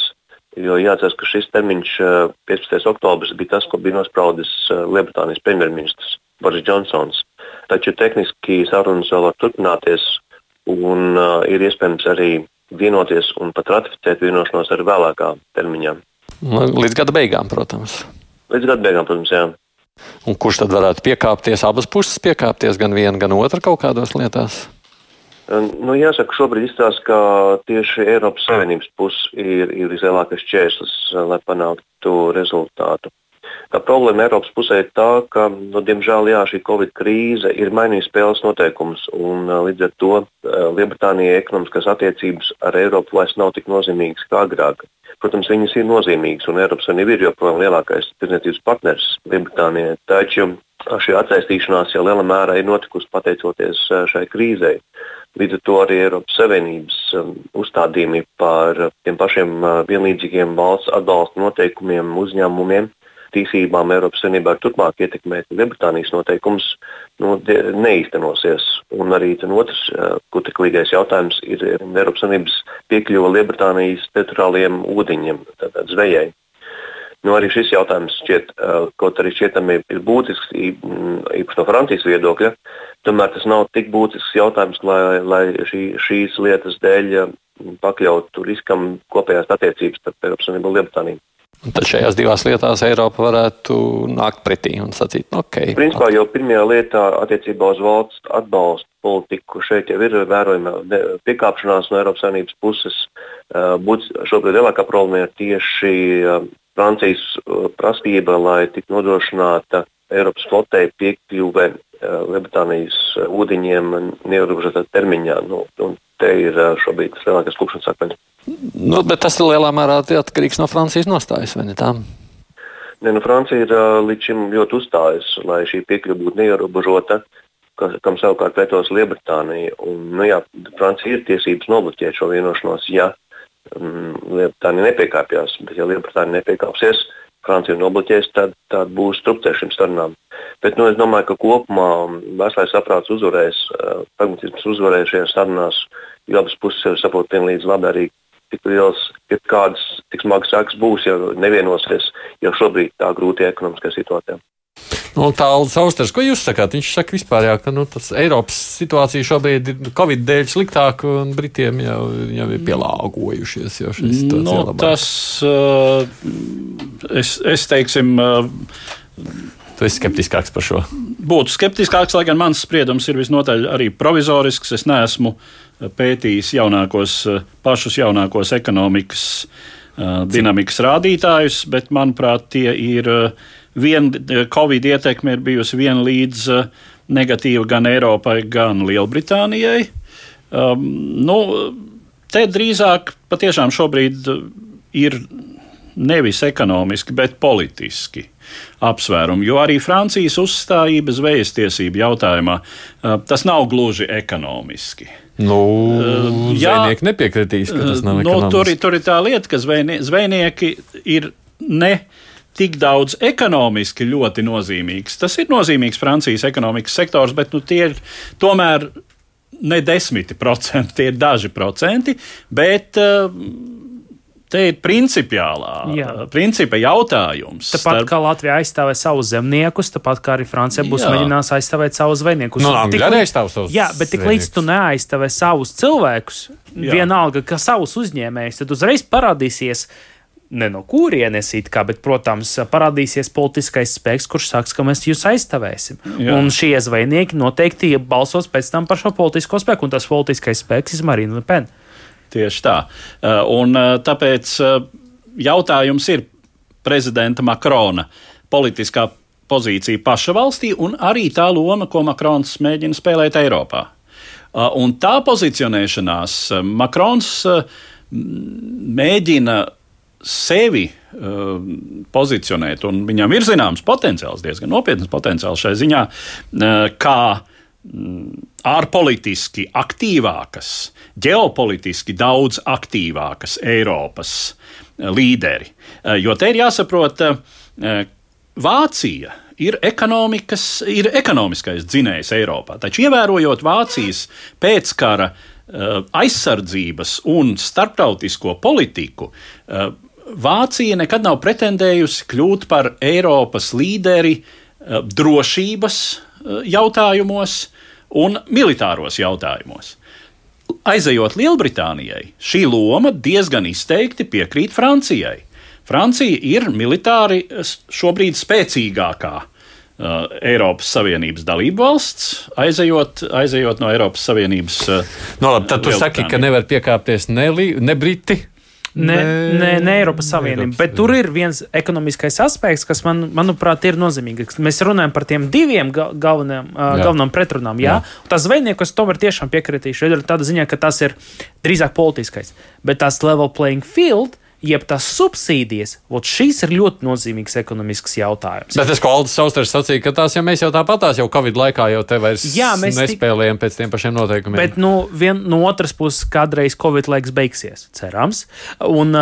jo jāatcerās, ka šis termiņš, uh, 15. oktobris, bija tas, ko bija nospraudis uh, Lielbritānijas premjerministrs Boris Džonsons. Taču tehniski sarunas vēl var turpināties, un uh, ir iespējams arī vienoties un pat ratificēt vienošanos ar vēlākā termiņā. Nu, līdz gada beigām, protams. Līdz gada beigām, protams, jā. Un kurš tad varētu piekāpties? Abas puses piekāpties, gan viena, gan otra kaut kādās lietās. Nu, jāsaka, šobrīd izstāsta, ka tieši Eiropas Savienības puse ir, ir vislielākais čērslis, lai panāktu rezultātu. Tā problēma Eiropas pusē ir tā, ka, nu, diemžēl, jā, šī Covid krīze ir mainījusi spēles noteikumus, un līdz ar to Lielbritānijai ekonomiskās attiecības ar Eiropu vairs nav tik nozīmīgas kā agrāk. Protams, viņas ir nozīmīgas, un Eiropas Savienība ir joprojām lielākais tirdzniecības partners Lielbritānijai. Taču šī atsaistīšanās jau lielā mērā ir notikusi pateicoties šai krīzei. Līdz ar to arī Eiropas Savienības um, uzstādījumi par tiem pašiem vienlīdzīgiem valsts atbalsta noteikumiem uzņēmumiem tiesībām Eiropas Savienībā turpmāk ietekmēt Lielbritānijas noteikumus, nu, neīstenosies. Un arī otrs kuteklīgais jautājums ir Eiropas Savienības piekļuva Lielbritānijas teritoriālajiem ūdeņiem, tātad zvejai. Nu, arī šis jautājums šķiet, kaut arī šķietami ir būtisks, īpaši no Francijas viedokļa, tomēr tas nav tik būtisks jautājums, lai, lai šī, šīs lietas dēļ pakļautu riskam kopējās attiecības starp Eiropas Savienību un Lielbritāniju. Tad šajās divās lietās Eiropa varētu nākt pretī un sacīt, nu, ok. Principā jau pirmajā lietā attiecībā uz valsts atbalstu politiku šeit jau ir vērojama piekāpšanās no Eiropas Savienības puses. Būt šobrīd lielākā problēma ir tieši Francijas prasība, lai tiktu nodrošināta Eiropas flotei piekļuve Lielbritānijas ūdeņiem neierobežotā termiņā. Nu, te ir šobrīd lielākais klupšanas akmens. Nu, bet tas ir lielā mērā atkarīgs no Francijas nostājas, vai ne tā? Ne, nu, Francija ir uh, līdz šim ļoti uzstājusi, lai šī piekļuve būtu neierobežota, kam savukārt pretos Lielbritānija. Nu, jā, Francija ir tiesības nobloķēt šo vienošanos, ja um, Lielbritānija nepiekāpjas. Bet, ja Lielbritānija nepiekāpsies, Francija nobloķēs, tad, tad būs strupceļš šīm sarunām. Bet nu, es domāju, ka kopumā veselais saprāts uzvarēs, uh, pragmatisms uzvarēs šajās sarunās, jo abas puses jau saprot vienlīdz labi arī, tik liels, ja kādas tik smagas sekas būs, ja nevienosies jau šobrīd tā grūtajā ekonomiskajā situācijā. Nu, Tālāk, Austers, ko jūs sakāt? Viņš saka, vispār, jā, ka nu, Eiropas situācija šobrīd ir Covid dēļ sliktāka, un Britiem jau, jau ir pielāgojušies. Nu, tas, uh, es, es teiksim, uh, Tu esi skeptiskāks par šo? Būtu skeptiskāks, lai gan mans spriedums ir visnotaļ arī provizorisks. Es neesmu pētījis jaunākos, pašus jaunākos ekonomikas dinamikas rādītājus, bet manuprāt, tie ir vien, Covid ietekme ir bijusi vienlīdz negatīva gan Eiropai, gan Lielbritānijai. Um, nu, te drīzāk patiešām šobrīd ir nevis ekonomiski, bet politiski apsvērumi. Jo arī Francijas uzstājība zvejas tiesību jautājumā tas nav gluži ekonomiski. Nu, jā, zvejnieki nepiekritīs, ka tas nav nu, tur, tur ir tā lieta, ka zvejnie, zvejnieki ir ne tik daudz ekonomiski ļoti nozīmīgs. Tas ir nozīmīgs Francijas ekonomikas sektors, bet nu, tie ir tomēr ne desmiti procenti, tie ir daži procenti. Bet, uh, Te ir principiālā Jā. principa jautājums. Tāpat starp... kā Latvija aizstāvē savus zemniekus, tāpat kā arī Francija būs Jā. mēģinās aizstāvēt savus zvejniekus. No, nu, tik, arī aizstāv savus. Jā, bet tik līdz tu neaizstāvē savus cilvēkus, Jā. vienalga, ka savus uzņēmējus, tad uzreiz parādīsies ne no kurienes it kā, bet, protams, parādīsies politiskais spēks, kurš saks, ka mēs jūs aizstāvēsim. Jā. Un šie zvejnieki noteikti balsos pēc tam par šo politisko spēku, un tas politiskais spēks ir Marina Lepena. Tieši tā. Uh, un uh, tāpēc uh, jautājums ir prezidenta Makrona politiskā pozīcija paša valstī un arī tā loma, ko Makrons mēģina spēlēt Eiropā. Un tā pozicionēšanās Makrons mēģina sevi pozicionēt, un viņam ir zināms potenciāls, diezgan nopietns potenciāls šai ziņā, kā ārpolitiski aktīvākas, ģeopolitiski daudz aktīvākas Eiropas uh, līderi. Uh, jo te ir jāsaprot, uh, Vācija ir, ir ekonomiskais dzinējs Eiropā, taču ievērojot Vācijas pēckara aizsardzības un starptautisko politiku, Vācija nekad nav pretendējusi kļūt par Eiropas līderi eh, drošības eh, jautājumos un militāros jautājumos. Aizejot Lielbritānijai, šī loma diezgan izteikti piekrīt Francijai. Francija ir militāri šobrīd spēcīgākā uh, Eiropas Savienības dalību valsts, aizejot, aizejot no Eiropas Savienības. Uh, no, labi, tad tu saki, ka nevar piekāpties ne, ne Briti, Ne, ne, ne Eiropas Savienība, bet tur ir viens ekonomiskais aspekts, kas man, manuprāt ir nozīmīgs. Mēs runājam par tiem diviem galvenajiem, galvenām pretrunām. Jā? Jā. Tas zvejniekos tomēr tiešām piekritīšu. Ir tāda ziņa, ka tas ir drīzāk politiskais, bet tas level playing field jeb tās subsīdijas, šīs ir ļoti nozīmīgs ekonomisks jautājums. Bet es Aldis Sausters sacīju, ka tās, ja mēs jau tāpatās jau Covid laikā jau te vairs Jā, nespēlējam tik... pēc tiem pašiem noteikumiem. Bet nu, vien, no otras puses, kādreiz Covid laiks beigsies, cerams, un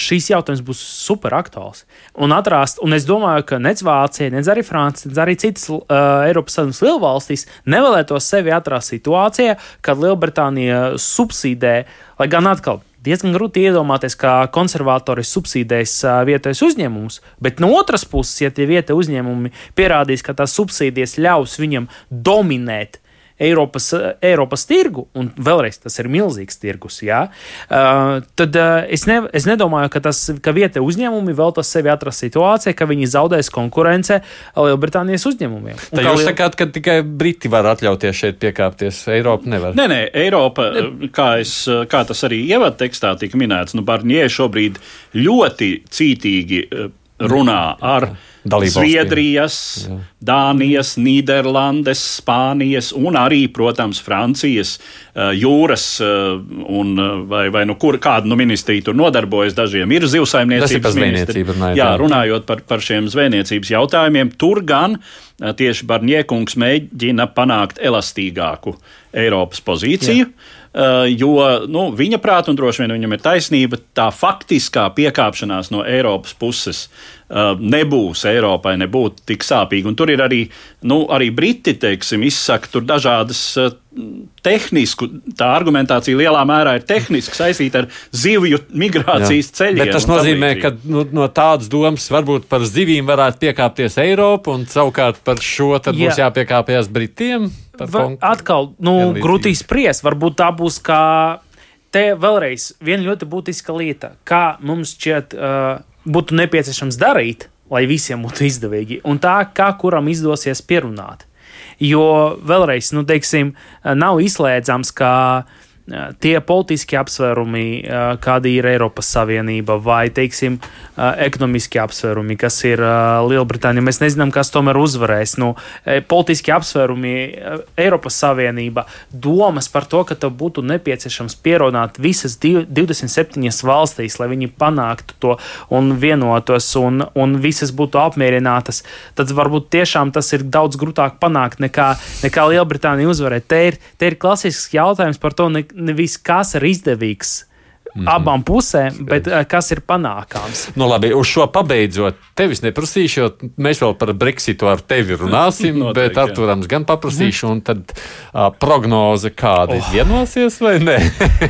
šīs jautājums būs super aktuāls. Un, atrast, un es domāju, ka nec Vācija, nec arī Francija, nec arī citas uh, Eiropas Savienības lielvalstīs nevēlētos sevi atrast situācijā, kad Lielbritānija subsidē, lai gan atkal diezgan grūti iedomāties, kā konservatori subsīdēs vietējos uzņēmumus, bet no otras puses, ja tie vietējie uzņēmumi pierādīs, ka tās subsīdijas ļaus viņam dominēt Eiropas, Eiropas tirgu, un vēlreiz tas ir milzīgs tirgus, jā, uh, tad uh, es, ne, es nedomāju, ka, tas, ka vietējie uzņēmumi vēl tas sevi atrast situācijā, ka viņi zaudēs konkurence Lielbritānijas uzņēmumiem. Tad jūs liel... sakāt, ka tikai Briti var atļauties šeit piekāpties, Eiropa nevar? Nē, nē, Eiropa, kā, es, kā tas arī ievada tekstā tika minēts, nu Barņē šobrīd ļoti cītīgi runā ar. Zviedrijas, Jā. Dānijas, Nīderlandes, Spānijas un arī, protams, Francijas uh, jūras uh, un uh, vai, vai nu kur kāda nu ministrija tur nodarbojas. Dažiem ir zivsaimniecības ministri. Jā, runājot par, par šiem zvejniecības jautājumiem, tur gan tieši Barņiekungs mēģina panākt elastīgāku Eiropas pozīciju. Jā. Eh, jo nu, viņa prāta, un droši vien viņam ir taisnība, tā faktiskā piekāpšanās no Eiropas puses nebūs Eiropai nebūtu tik sāpīga. Un tur ir arī, nu, arī Briti, teiksim, izsaka tur dažādas eh, tehnisku, tā argumentācija lielā mērā ir tehniski saistīta ar zivju migrācijas Jā. ceļiem. Bet tas nozīmē, ka nu, no tādas domas varbūt par zivīm varētu piekāpties Eiropa, un savukārt par šo tad Jā. būs jāpiekāpjas Britiem. Va, atkal, nu, grūti spriest. Varbūt tā būs kā. Te vēlreiz viena ļoti būtiska lieta, kā mums šķiet, uh, būtu nepieciešams darīt, lai visiem būtu izdevīgi, un tā, kā kuram izdosies pierunāt. Jo vēlreiz, nu, teiksim, nav izslēdzams, ka uh, tie politiski apsvērumi, kāda ir Eiropas Savienība, vai, teiksim, ekonomiski apsvērumi, kas ir Lielbritānija. Mēs nezinām, kas tomēr uzvarēs. Nu, politiski apsvērumi, Eiropas Savienība, domas par to, ka tev būtu nepieciešams pierunāt visas 27 valstīs, lai viņi panāktu to un vienotos, un, un visas būtu apmierinātas, tad varbūt tiešām tas ir daudz grūtāk panākt nekā, nekā Lielbritānija uzvarēt. Te ir, te ir klasisks jautājums par to, ne, nevis kas ir izdevīgs. Mm -hmm. Abām pusēm, bet uh, kas ir panākams? Nu, labi, uz šo pabeidzot, tevis neprasīšu, jo mēs vēl par Brexitu ar tevi runāsim, [LAUGHS] Noteikti, bet Arturams gan paprasīšu, -hmm. un tad uh, prognoze kāda oh. vienosies vai nē?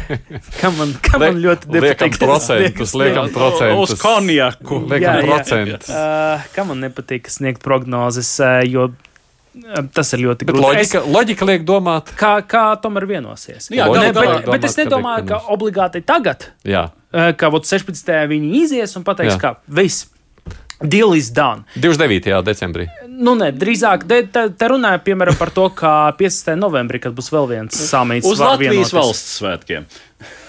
[LAUGHS] kam man, kam man ļoti nepatīk? Liekam procentus, liekam procentus. Uz konjaku. Liekam jā, procentus. Jā. Uh, kam man nepatīk sniegt prognozes, uh, jo Tas ir ļoti grūti. Loģika, es, loģika liek domāt, kā, kā tomēr vienosies. Jā, ne, bet, domāt, bet es nedomāju, ka, ka obligāti tagad. Jā. ka 16. viņi izies un pateiks, Jā. ka viss. Deal is done. 29. decembrī. Nu, ne, drīzāk te, te, runāja piemēram par to, ka 15. novembrī, kad būs vēl viens samīts. Uz Latvijas vienoties. valsts svētkiem.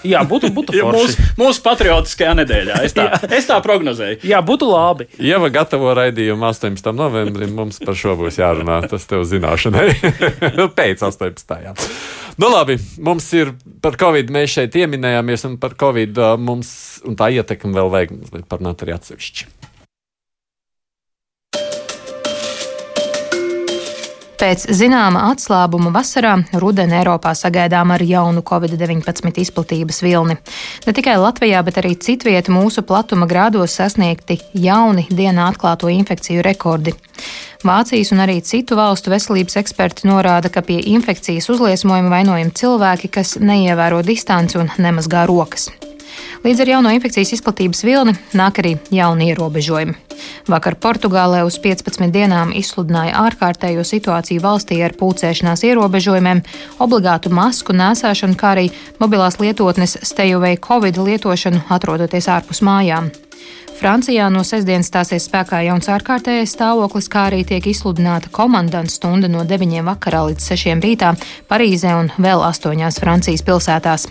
Jā, būtu, būtu [LAUGHS] ja mūsu, mūsu patriotiskajā nedēļā. Es tā, [LAUGHS] es tā prognozēju. Jā, būtu labi. Ja vai gatavo raidījumu 18. novembrim, mums par šo būs jārunā. Tas tev zināšanai. [LAUGHS] Pēc 18. Jā. Nu, labi, mums ir par Covid, mēs šeit pieminējāmies, un par Covid mums un tā ietekmi vēl vajag parunāt arī atsevišķi. Pēc zināma atslābuma vasarā rudeni Eiropā sagaidām ar jaunu Covid-19 izplatības vilni. Ne tikai Latvijā, bet arī citvieta mūsu platuma grādos sasniegti jauni dienā atklāto infekciju rekordi. Vācijas un arī citu valstu veselības eksperti norāda, ka pie infekcijas uzliesmojuma vainojami cilvēki, kas neievēro distanci un nemazgā rokas. Līdz ar jauno infekcijas izplatības vilni nāk arī jauni ierobežojumi. Vakar Portugālē uz 15 dienām izsludināja ārkārtējo situāciju valstī ar pulcēšanās ierobežojumiem, obligātu masku nēsāšanu, kā arī mobilās lietotnes stejuvei Covid lietošanu, atrodoties ārpus mājām. Francijā no sestdienas stāsies spēkā jauns ārkārtējais stāvoklis, kā arī tiek izsludināta komandanta stunda no 9 vakarā līdz 6 rītā Parīzē un vēl 8 Francijas pilsētās.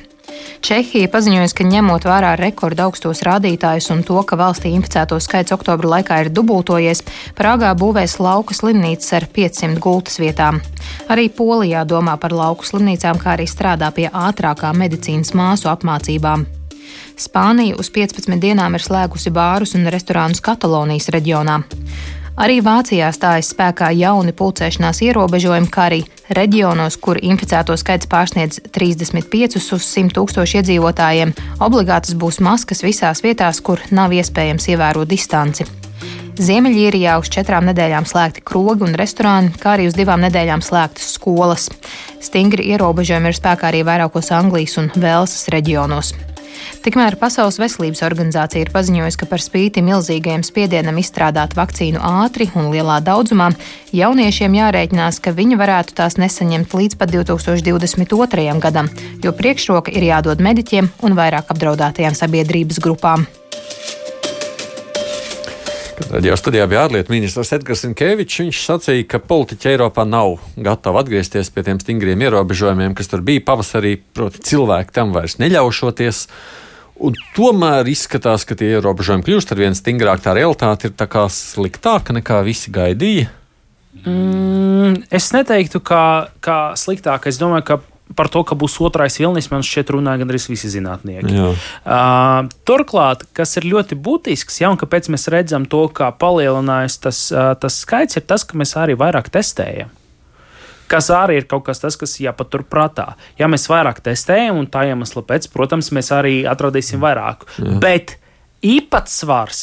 Čehija paziņoja, ka ņemot vērā rekorda augstos rādītājus un to, ka valstī inficēto skaits oktobra laikā ir dubultojies, Prāgā būvēs lauku slimnīcas ar 500 gultas vietām. Arī Polijā domā par lauku slimnīcām, kā arī strādā pie ātrākā medicīnas māsu apmācībām. Spānija uz 15 dienām ir slēgusi bārus un restorānus Katalonijas reģionā. Arī Vācijā stājas spēkā jauni pulcēšanās ierobežojumi, kā arī reģionos, kur inficēto skaits pārsniedz 35 uz 100 tūkstošu iedzīvotājiem, obligātas būs maskas visās vietās, kur nav iespējams ievērot distanci. Ziemeļīrijā uz četrām nedēļām slēgti krogi un restorāni, kā arī uz divām nedēļām slēgtas skolas. Stingri ierobežojumi ir spēkā arī vairākos Anglijas un Velsas reģionos. Tikmēr Pasaules veselības organizācija ir paziņojusi, ka par spīti milzīgajam spiedienam izstrādāt vakcīnu ātri un lielā daudzumā, jauniešiem jārēķinās, ka viņi varētu tās nesaņemt līdz pat 2022. gadam, jo priekšroka ir jādod mediķiem un vairāk apdraudētajām sabiedrības grupām. Tad jau studijā bija ārlietu ministrs Edgars Falks. Viņš sacīja, ka politiķi Eiropā nav gatavi atgriezties pie tiem stingriem ierobežojumiem, kas tur bija pavasarī. Proti, cilvēki tam vairs neļaušoties. Un tomēr izskatās, ka tie ierobežojumi kļūst ar vien stingrāk. Tā realitāte ir tā sliktāka nekā visi gaidīja. Mm, es neteiktu, ka, ka sliktāk. Es domāju, ka par to, ka būs otrais vilnis, man šķiet, runāja gandrīz visi zinātnieki. Jā. Uh, turklāt, kas ir ļoti būtisks, ja un kāpēc mēs redzam to, kā palielinājās tas, uh, tas skaits, ir tas, ka mēs arī vairāk testējam kas arī ir kaut kas tāds, kas jāpatur prātā. Ja mēs vairāk testējam, un tā iemesla pēc, protams, mēs arī atradīsim vairāk. Jā. Bet īpatsvars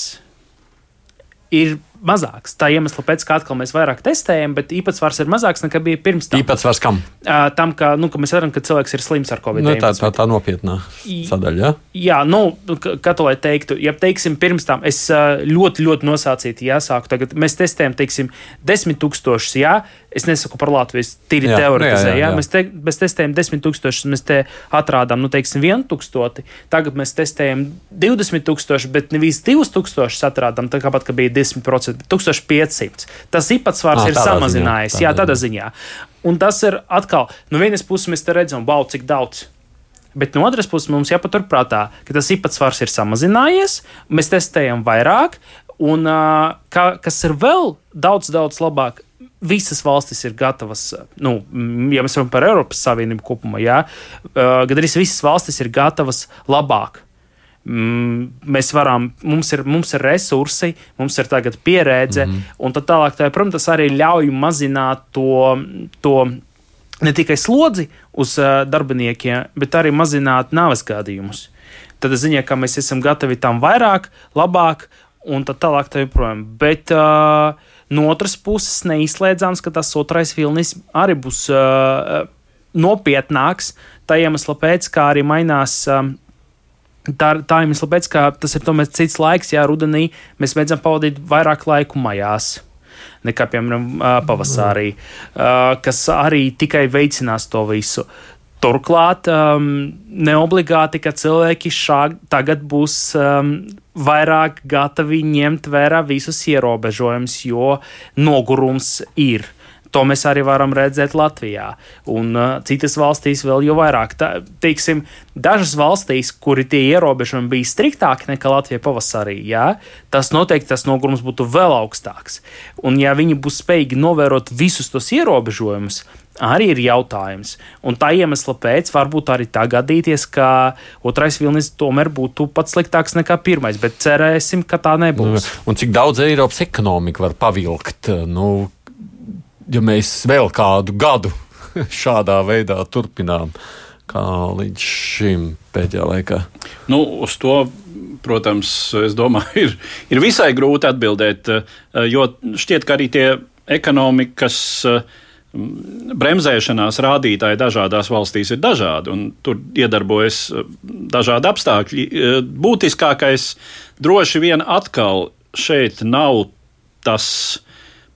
ir mazāks. Tā iemesla pēc, ka atkal mēs vairāk testējam, bet īpatsvars ir mazāks nekā bija pirms tam. Īpatsvars kam? Uh, tam, ka, nu, ka mēs redzam, ka cilvēks ir slims ar covid. Nu, tā tā, tā nopietnā sadaļa. Ja? Jā, nu, kā to lai teiktu, ja teiksim, pirms tam es ļoti, ļoti nosacīti jāsāku. Tagad mēs testējam, teiksim, desmit tūkstošus, jā, Es nesaku par Latviju, es tīri jā, teoretizēju. Jā, jā, jā. Mēs, te, mēs testējam 10,000, mēs te atrādām, nu, teiksim, 1,000. Tagad mēs testējam 20,000, bet nevis 2,000 atrādām, tā kā bija 10%, 1,500. Tas īpatsvars à, ir samazinājies, ziņā, jā, tādā ziņā. Un tas ir atkal, no vienas puses mēs te redzam, wow, cik daudz. Bet no otras puses mums jāpaturprātā, ka tas īpatsvars ir samazinājies, mēs testējam vairāk, un kā, kas ir vēl daudz, daudz labāk, visas valstis ir gatavas, nu, ja mēs runājam par Eiropas Savienību kopumā, jā, gan arī visas valstis ir gatavas labāk. Mēs varam, mums ir, mums ir resursi, mums ir tagad pieredze, mm -hmm. un tā tālāk, tā, protams, tas arī ļauj mazināt to, to ne tikai slodzi uz darbiniekiem, bet arī mazināt nāves gadījumus. Tad ziņā, ka mēs esam gatavi tam vairāk, labāk, un tā tālāk, tā joprojām. Bet, uh, No otras puses, neizslēdzams, ka tas otrais vilnis arī būs uh, nopietnāks. Tā iemesla pēc, kā arī mainās. Um, Tā, tā iemesla pēc, ka tas ir tomēr cits laiks, jā, rudenī mēs mēdzam pavadīt vairāk laiku mājās nekā, piemēram, pavasarī, kas arī tikai veicinās to visu. Turklāt um, neobligāti, ka cilvēki šā, tagad būs um, vairāk gatavi ņemt vērā visus ierobežojumus, jo nogurums ir. To mēs arī varam redzēt Latvijā. Un uh, citas valstīs vēl jau vairāk. Tā, teiksim, dažas valstīs, kuri tie ierobežojumi bija striktāki nekā Latvijā pavasarī, jā, tas noteikti tas nogurums būtu vēl augstāks. Un ja viņi būs spējīgi novērot visus tos ierobežojumus, arī ir jautājums. Un tā iemesla pēc varbūt arī tā gadīties, ka otrais vilnis tomēr būtu pats sliktāks nekā pirmais, bet cerēsim, ka tā nebūs. Nu, un cik daudz Eiropas ekonomika var pavilkt? Nu, ja mēs vēl kādu gadu [LAUGHS] šādā veidā turpinām, kā līdz šim pēdējā laikā? Nu, uz to protams, es domāju, ir, ir visai grūti atbildēt, jo šķiet, ka arī tie ekonomikas uh, bremzēšanās rādītāji dažādās valstīs ir dažādi, un tur iedarbojas eh, dažādi apstākļi. Eh, būtiskākais droši vien atkal šeit nav tas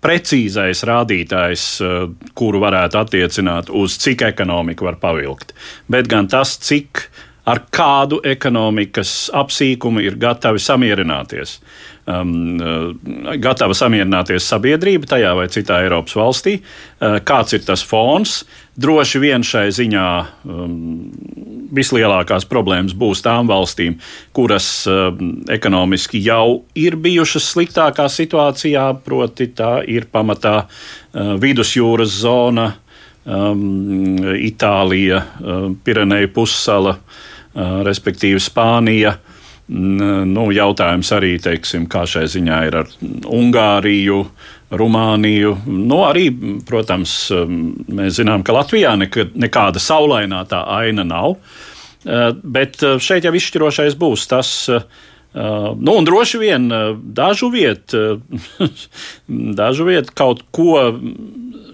precīzais rādītājs, eh, kuru varētu attiecināt uz cik ekonomika var pavilkt, bet gan tas, cik ar kādu ekonomikas apsīkumu ir gatavi samierināties. Um, uh, gatava samierināties sabiedrība tajā vai citā Eiropas valstī. Uh, kāds ir tas fons? Droši vien šai ziņā um, vislielākās problēmas būs tām valstīm, kuras um, ekonomiski jau ir bijušas sliktākā situācijā, proti, tā ir pamatā uh, vidusjūras zona, um, Itālija, um, Pireneja pussala. Uh, respektīvi Spānija. Nu, jautājums arī, teiksim, kā šai ziņā ir ar Ungāriju, Rumāniju. Nu, arī, protams, mēs zinām, ka Latvijā nekāda saulainā tā aina nav. Bet šeit jau izšķirošais būs tas, nu, un droši vien dažu vietu, [LAUGHS] dažu vietu kaut ko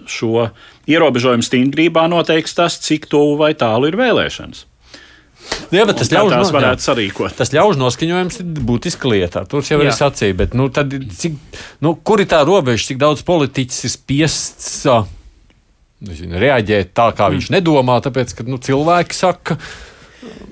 šo ierobežojumu stingrībā noteiks tas, cik tuvu vai tālu ir vēlēšanas. Jā, bet tas ļauj tās varētu sarīkot. Tas ļauj noskaņojums ir būtiska lieta. Tur jau ir sacīja, bet nu, tad, cik, nu, kur ir tā robeža, cik daudz politiķis ir spiests nezinu, reaģēt tā, kā viņš mm. nedomā, tāpēc, ka nu, cilvēki saka.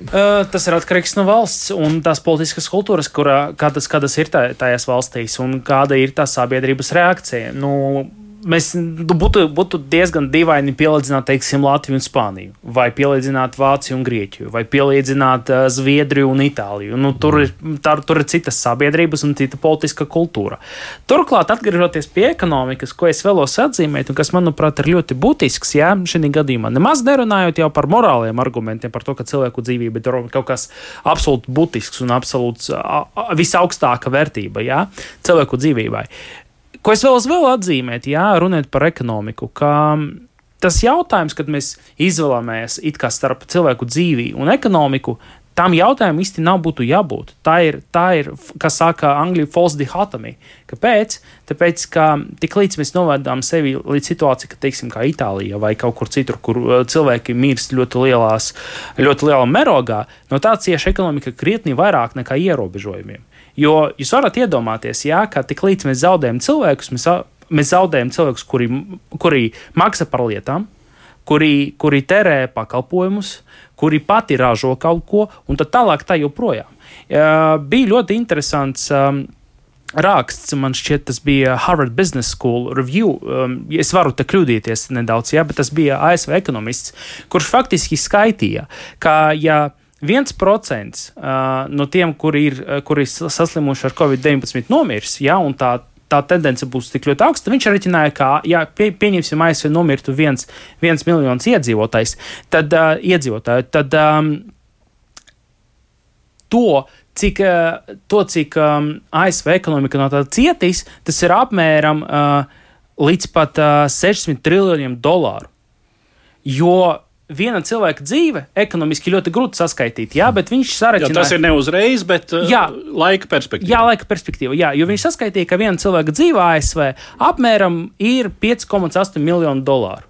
Tas ir atkarīgs no valsts un tās politiskas kultūras, kurā, kādas, kādas ir tā, tajās valstīs un kāda ir tā sabiedrības reakcija. Nu, mēs nu, būtu, būtu diezgan dīvaini pielīdzināt, teiksim, Latviju un Spāniju, vai pielīdzināt Vāciju un Grieķiju, vai pielīdzināt uh, Zviedriju un Itāliju. Nu, tur, ir, tā, tur ir citas sabiedrības un cita politiska kultūra. Turklāt, atgriežoties pie ekonomikas, ko es vēlos atzīmēt, un kas, manuprāt, ir ļoti būtisks, jā, šī gadījumā, nemaz nerunājot jau par morāliem argumentiem, par to, ka cilvēku dzīvība ir kaut kas absolūti būtisks un absolūts visaugstākā vērtība jā, cilvēku dzīvībai. Ko es vēlos vēl atzīmēt, jā, runājot par ekonomiku, ka tas jautājums, kad mēs izvēlamies starp cilvēku dzīvi un ekonomiku, tam jautājumam īsti nav būtu jābūt. Tā ir, tā ir kā saka angļu false dichotomy. Kāpēc? Tāpēc, ka tiklīdz mēs novadām sevi līdz situācijai, ka, teiksim, kā Itālijā vai kaut kur citur, kur uh, cilvēki mirst ļoti, lielās, ļoti lielā mērogā, no tā cieši ekonomika krietni vairāk nekā ierobežojumiem. Jo jūs varat iedomāties, jā, ka tik līdz mēs zaudējam cilvēkus, mēs, mēs zaudējam cilvēkus, kuri, kuri maksā par lietām, kuri, kuri terē pakalpojumus, kuri pati ražo kaut ko, un tad tālāk tā joprojām. Bija ļoti interesants. Um, raksts, man šķiet, tas bija Harvard Business School review. Um, es varu te kļūdīties nedaudz, jā, bet tas bija ASV ekonomists, kurš faktiski skaitīja, ka, ja viens procents uh, no tiem, kuri ir, kuri ir saslimuši ar covid-19, nomirs, ja, tā tā tendence būs tik ļoti augsta. Viņš rēķināja, ka, ja pie, pieņemsim, ASV nomirtu viens, viens miljons iedzīvotājs, tad, uh, iedzīvotāju, tad um, to, cik, uh, to, cik um, ASV ekonomika no tā cietīs, tas ir apmēram uh, līdz pat uh, 600 triljoniem dolāru. Jo viena cilvēka dzīve ekonomiski ļoti grūti saskaitīt, jā, bet viņš sarežģīja. Tas ir ne uzreiz, bet uh, jā, laika perspektīva. Jā, laika perspektīva, jā, jo viņš saskaitīja, ka viena cilvēka dzīve ASV apmēram ir 5,8 miljonu dolāru.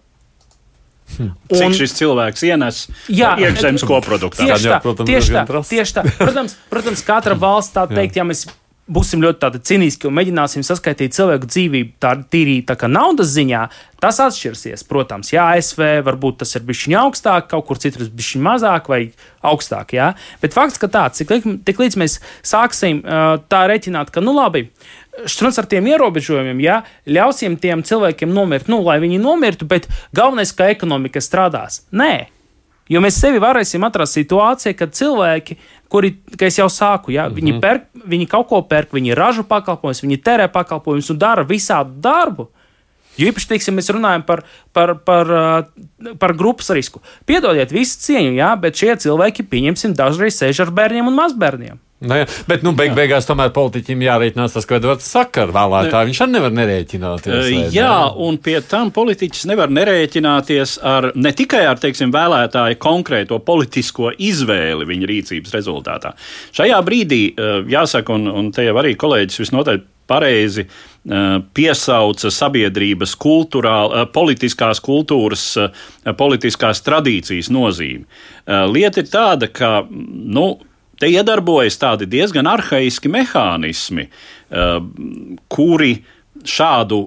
Hm. Cik un, šis cilvēks ienes jā, iekšzemes koproduktā? Tieši tā, protams, tieši tā, tieši tā. Protams, protams, katra valsts tā [LAUGHS] teikt, ja mēs būsim ļoti cīniski un mēģināsim saskaitīt cilvēku dzīvību tādu tīri tā kā naudas ziņā, tas atšķirsies. Protams, jā, ASV varbūt tas ir bijis augstāk, kaut kur citur bijis mazāk vai augstāk. Jā. Bet fakts, ka tāds, cik, tik līdz mēs sāksim tā reiķināt, ka, nu labi, Štrunts ar tiem ierobežojumiem, ja ļausim tiem cilvēkiem nomirt, nu, lai viņi nomirtu, bet galvenais, ka ekonomika strādās. Nē, Jo mēs sevi varēsim atrast situācijā, kad cilvēki, kuri, kā jau sāku, ja, mm -hmm. viņi, pērk, viņi kaut ko pērk, viņi ražo pakalpojumus, viņi tērē pakalpojumus un dara visādu darbu. Jo īpaši, teiksim, mēs runājam par, par, par, par grupas risku. Piedodiet, visu cieņu, jā, bet šie cilvēki, pieņemsim, dažreiz sēž ar bērniem un mazbērniem. Nu, jā, bet, nu, beig, beigās tomēr politiķim jārēķinās tas, ko Edvards saka ar vēlētāju. Viņš arī nevar nerēķināties. Vai, jā, ne? un pie tam politiķis nevar nerēķināties ar ne tikai ar, teiksim, vēlētāju konkrēto politisko izvēli viņa rīcības rezultātā. Šajā brīdī, jāsaka, un, un te jau arī kolēģis visnotaļ pareizi piesauca sabiedrības kultūrā, politiskās kultūras, politiskās tradīcijas nozīmi. Lieta ir tāda, ka, nu, Te iedarbojas tādi diezgan arhaiski mehānismi, eh, kuri šādu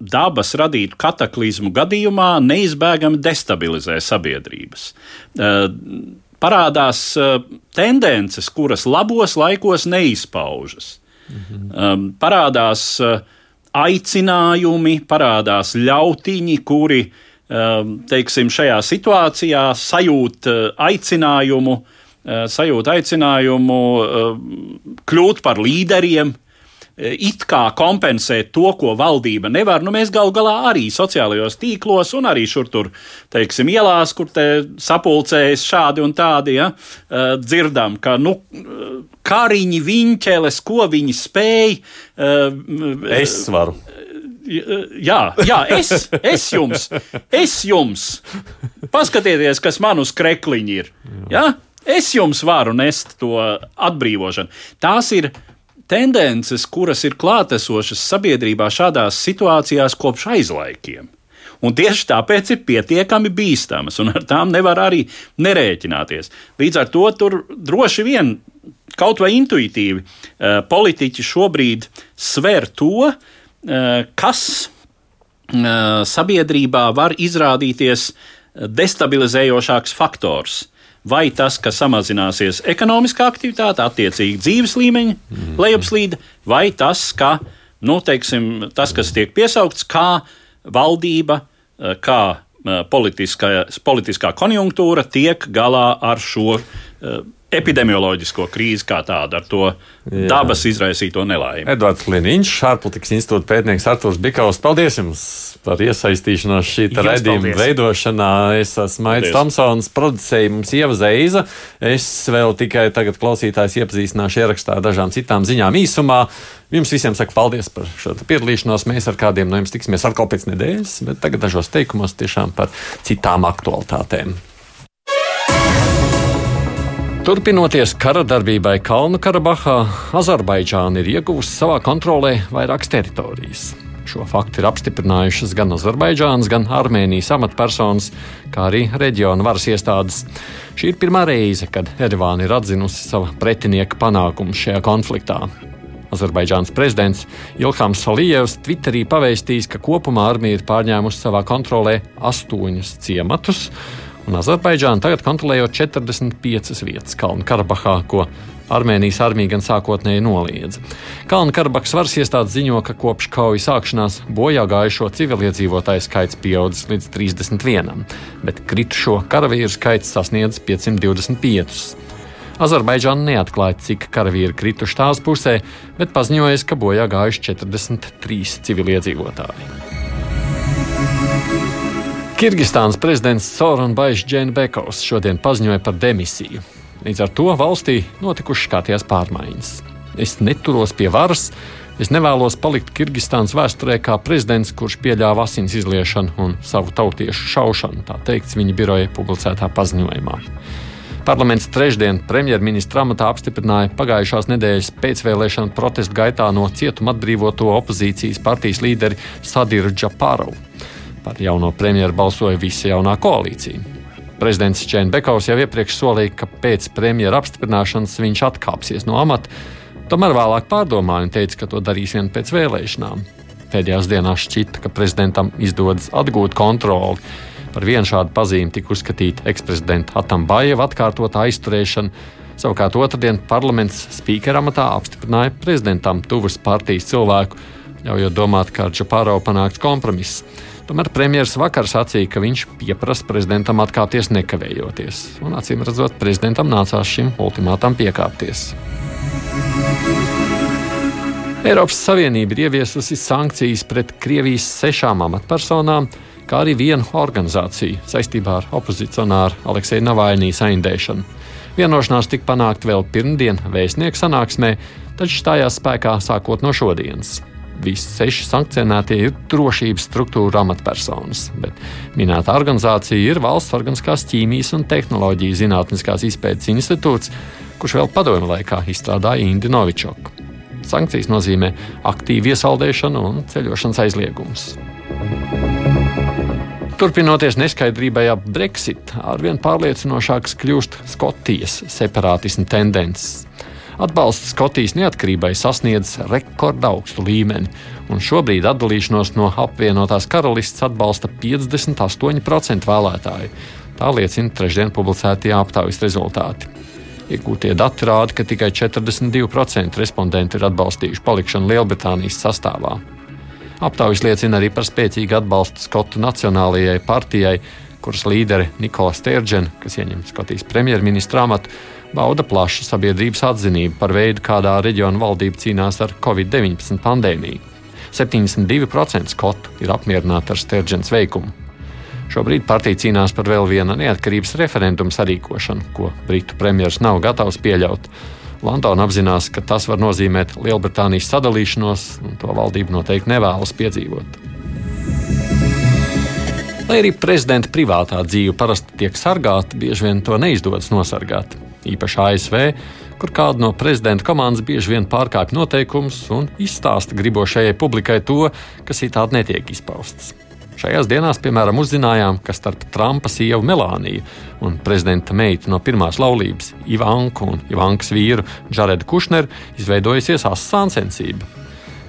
dabas radītu kataklizmu gadījumā neizbēgami destabilizē sabiedrības. Eh, parādās eh, tendences, kuras labos laikos neizpaužas. Mhm. Parādās aicinājumi, parādās ļautiņi, kuri teiksim, šajā situācijā sajūt aicinājumu uh, sajūta aicinājumu eh, kļūt par līderiem, eh, it kā kompensēt to, ko valdība nevar. Nu, mēs galu galā arī sociālajos tīklos un arī šur tur, teiksim, ielās, kur te sapulcējas šādi un tādi, ja, dzirdam, ka, nu, kariņi, viņķeles, ko viņi spēj. Es varu. Jā, jā es, es jums, es jums. Paskatieties, kas man uz krekliņa ir. Ja? Es jums varu nest to atbrīvošanu. Tās ir tendences, kuras ir klātesošas sabiedrībā šādās situācijās kopš aizlaikiem. Un tieši tāpēc ir pietiekami bīstamas, un ar tām nevar arī nerēķināties. Līdz ar to tur droši vien kaut vai intuitīvi eh, politiķi šobrīd sver to, eh, kas eh, sabiedrībā var izrādīties destabilizējošāks faktors vai tas, ka samazināsies ekonomiskā aktivitāte, attiecīgi dzīves līmeņa mm. lejupslīde, vai tas, ka, nu, teiksim, tas, kas tiek piesaukts, kā valdība, eh, kā eh, politiskā, politiskā konjunktūra tiek galā ar šo uh, epidemioloģisko krīzi kā tādu, ar to Jā. dabas izraisīto nelaimi. Edvards Liniņš, ārpolitikas institūta pētnieks Artūrs Bikaus, paldies jums par iesaistīšanos šī raidījuma veidošanā. Es esmu Maits Tomsons, producēja mums ievazēja. Es vēl tikai tagad klausītājs iepazīstināšu ierakstā ar dažām citām ziņām īsumā. Jums visiem saku paldies par šo piedalīšanos. Mēs ar kādiem no jums tiksimies atkal pēc nedēļas, bet tagad dažos teikumos tiešām par citām aktualitātēm. Turpinoties kara darbībai Kalnu Karabahā, Azerbaidžāna ir ieguvusi savā kontrolē vairākas teritorijas. Šo faktu ir apstiprinājušas gan Azerbaidžānas, gan Armēnijas amatpersonas, kā arī reģiona varas iestādes. Šī ir pirmā reize, kad Erevāna ir atzinusi sava pretinieka panākumus šajā konfliktā. Azerbaidžānas prezidents Ilhams Salijevs Twitterī pavēstījis, ka kopumā armija ir pārņēmusi savā kontrolē astoņus ciematus un Azerbaidžāna tagad kontrolējot 45 vietas Kalnu Karabahā, ko Armēnijas armija gan sākotnēji noliedza. Kalnu Karabahas varas iestādes ziņo, ka kopš kaujas sākšanās bojā gājušo civiliedzīvotāju skaits pieaudzis līdz 31, bet kritušo karavīru skaits sasniedz 525. Azerbaidžāna neatklāja, cik karavīri krituši tās pusē, bet paziņoja, ka bojā gājuši 43 civiliedzīvotāji. Kirgistānas prezidents Soronbaišs Dženbekovs šodien paziņoja par demisiju. Līdz ar to valstī notikušas kārtējās pārmaiņas. Es neturos pie varas, es nevēlos palikt Kirgistānas vēsturē kā prezidents, kurš pieļāva asins izliešanu un savu tautiešu šaušanu, tā teikts viņa biroja publicētā paziņojumā. Parlaments trešdien premjerministra amatā apstiprināja pagājušās nedēļas pēcvēlēšanu protestu gaitā no cietuma atbrīvoto opozīcijas partijas līderi Sadiru Džapārovu. Par jauno premjeru balsoja visa jaunā koalīcija. Prezidents Čēns Bekaus jau iepriekš solīja, ka pēc premjera apstiprināšanas viņš atkāpsies no amata, Tomēr vēlāk pārdomāja un teica, ka to darīs vien pēc vēlēšanām. Pēdējās dienās šķita, ka prezidentam izdodas atgūt kontroli. Par vienu šādu pazīmi tika uzskatīta eksprezidenta Atambājeva atkārtotā aizturēšana. Savukārt otrdien parlaments spīkera amatā apstiprināja prezidentam tuvas partijas cilvēku, ļaujot domāt, ka ar Čapāro panākts kompromiss. Tomēr premjerministrs vakar sacīja, ka viņš pieprasa prezidentam atkāpties nekavējoties. Un, acīm redzot, prezidentam nācās šim ultimātam piekāpties. Eiropas Savienība ir ieviesusi sankcijas pret Krievijas sešām amatpersonām, kā arī vienu organizāciju saistībā ar opozicionāru Aleksēju Navainijas aindēšanu. Vienošanās tika panākta vēl pirmdien vēstnieku sanāksmē, taču stājās spēkā sākot no šodienas. Visi seši sankcionētie ir drošības struktūra amatpersonas, bet minētā organizācija ir Valsts Organiskās ķīmijas un tehnoloģijas zinātniskās izpētes institūts, kurš vēl padomju laikā izstrādāja Indi Novičoku. Sankcijas nozīmē aktīvu iesaldēšanu un ceļošanas aizliegumus. Turpinoties neskaidrībai ap Brexit, arvien pārliecinošāks kļūst Skotijas separātismu tendences. Atbalsts Skotijas neatkarībai sasniedz rekordaugstu līmeni, un šobrīd atdalīšanos no apvienotās karalistes atbalsta 58% vēlētāju. Tā liecina trešdien publicētie aptaujas rezultāti. Iegūtie dati rāda, ka tikai 42% respondentu ir atbalstījuši palikšanu Lielbritānijas sastāvā. Aptaujas liecina arī par spēcīgu atbalstu Skotu Nacionālajai partijai, kuras līderi Nikola Stērģena, kas ieņem Skotijas premjerministra amatu, bauda plašu sabiedrības atzinību par veidu, kādā reģiona valdība cīnās ar Covid-19 pandēmiju. 72% skotu ir apmierināti ar Stērģenes veikumu. Šobrīd partija cīnās par vēl viena neatkarības referenduma sarīkošanu, ko Britu premjerministrs nav gatavs pieļaut. Londona apzinās, ka tas var nozīmēt Lielbritānijas sadalīšanos, un to valdība noteikti nevēlas piedzīvot. Lai arī prezidenta privātā dzīve parasti tiek sargāta, bieži vien to neizdodas nosargāt. Īpaši ASV, kur kāda no prezidenta komandas bieži vien pārkāpj noteikumus un izstāsta gribošajai publikai to, kas it tādi netiek izpaustas. Šajās dienās, piemēram, uzzinājām, ka starp Trumpa sievu Melāniju un prezidenta meitu no pirmās laulības Ivanku un Ivankas vīru Džaredu Kušneru izveidojusies asa sāncensība.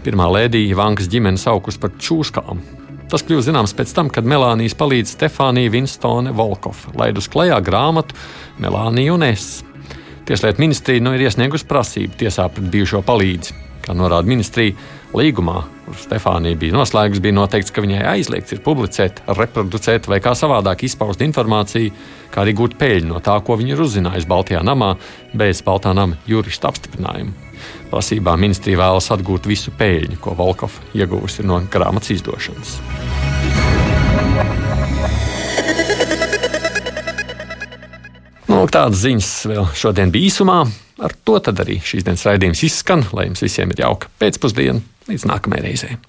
Pirmā lēdija Ivankas ģimene saukus par čūskām. Tas kļūst zināms pēc tam, kad Melānijas palīdz Stefānija Vinstone Volkova laidus klajā grāmatu Melānija un es. Tieslietu ministrija nu ir iesniegusi prasību tiesā pret bijušo palīdzi. Kā norāda ministrija, līgumā, kurš Stefānija bija noslēgusi, bija noteikts, ka viņai aizliegts ir publicēt, reproducēt vai kā savādāk izpaust informāciju, kā arī gūt peļņu no tā, ko viņa ir uzzinājusi Baltijā namā, bez Baltā nama jurista apstiprinājuma. Prasībā ministrija vēlas atgūt visu peļņu, ko Volkova ieguvusi no grāmatas izdošanas. Nu, tādas ziņas vēl šodien bija īsumā. Ar to arī šīs dienas raidījums izskan, lai jums visiem ir jauka pēcpusdiena. Līdz nākamajai reizei!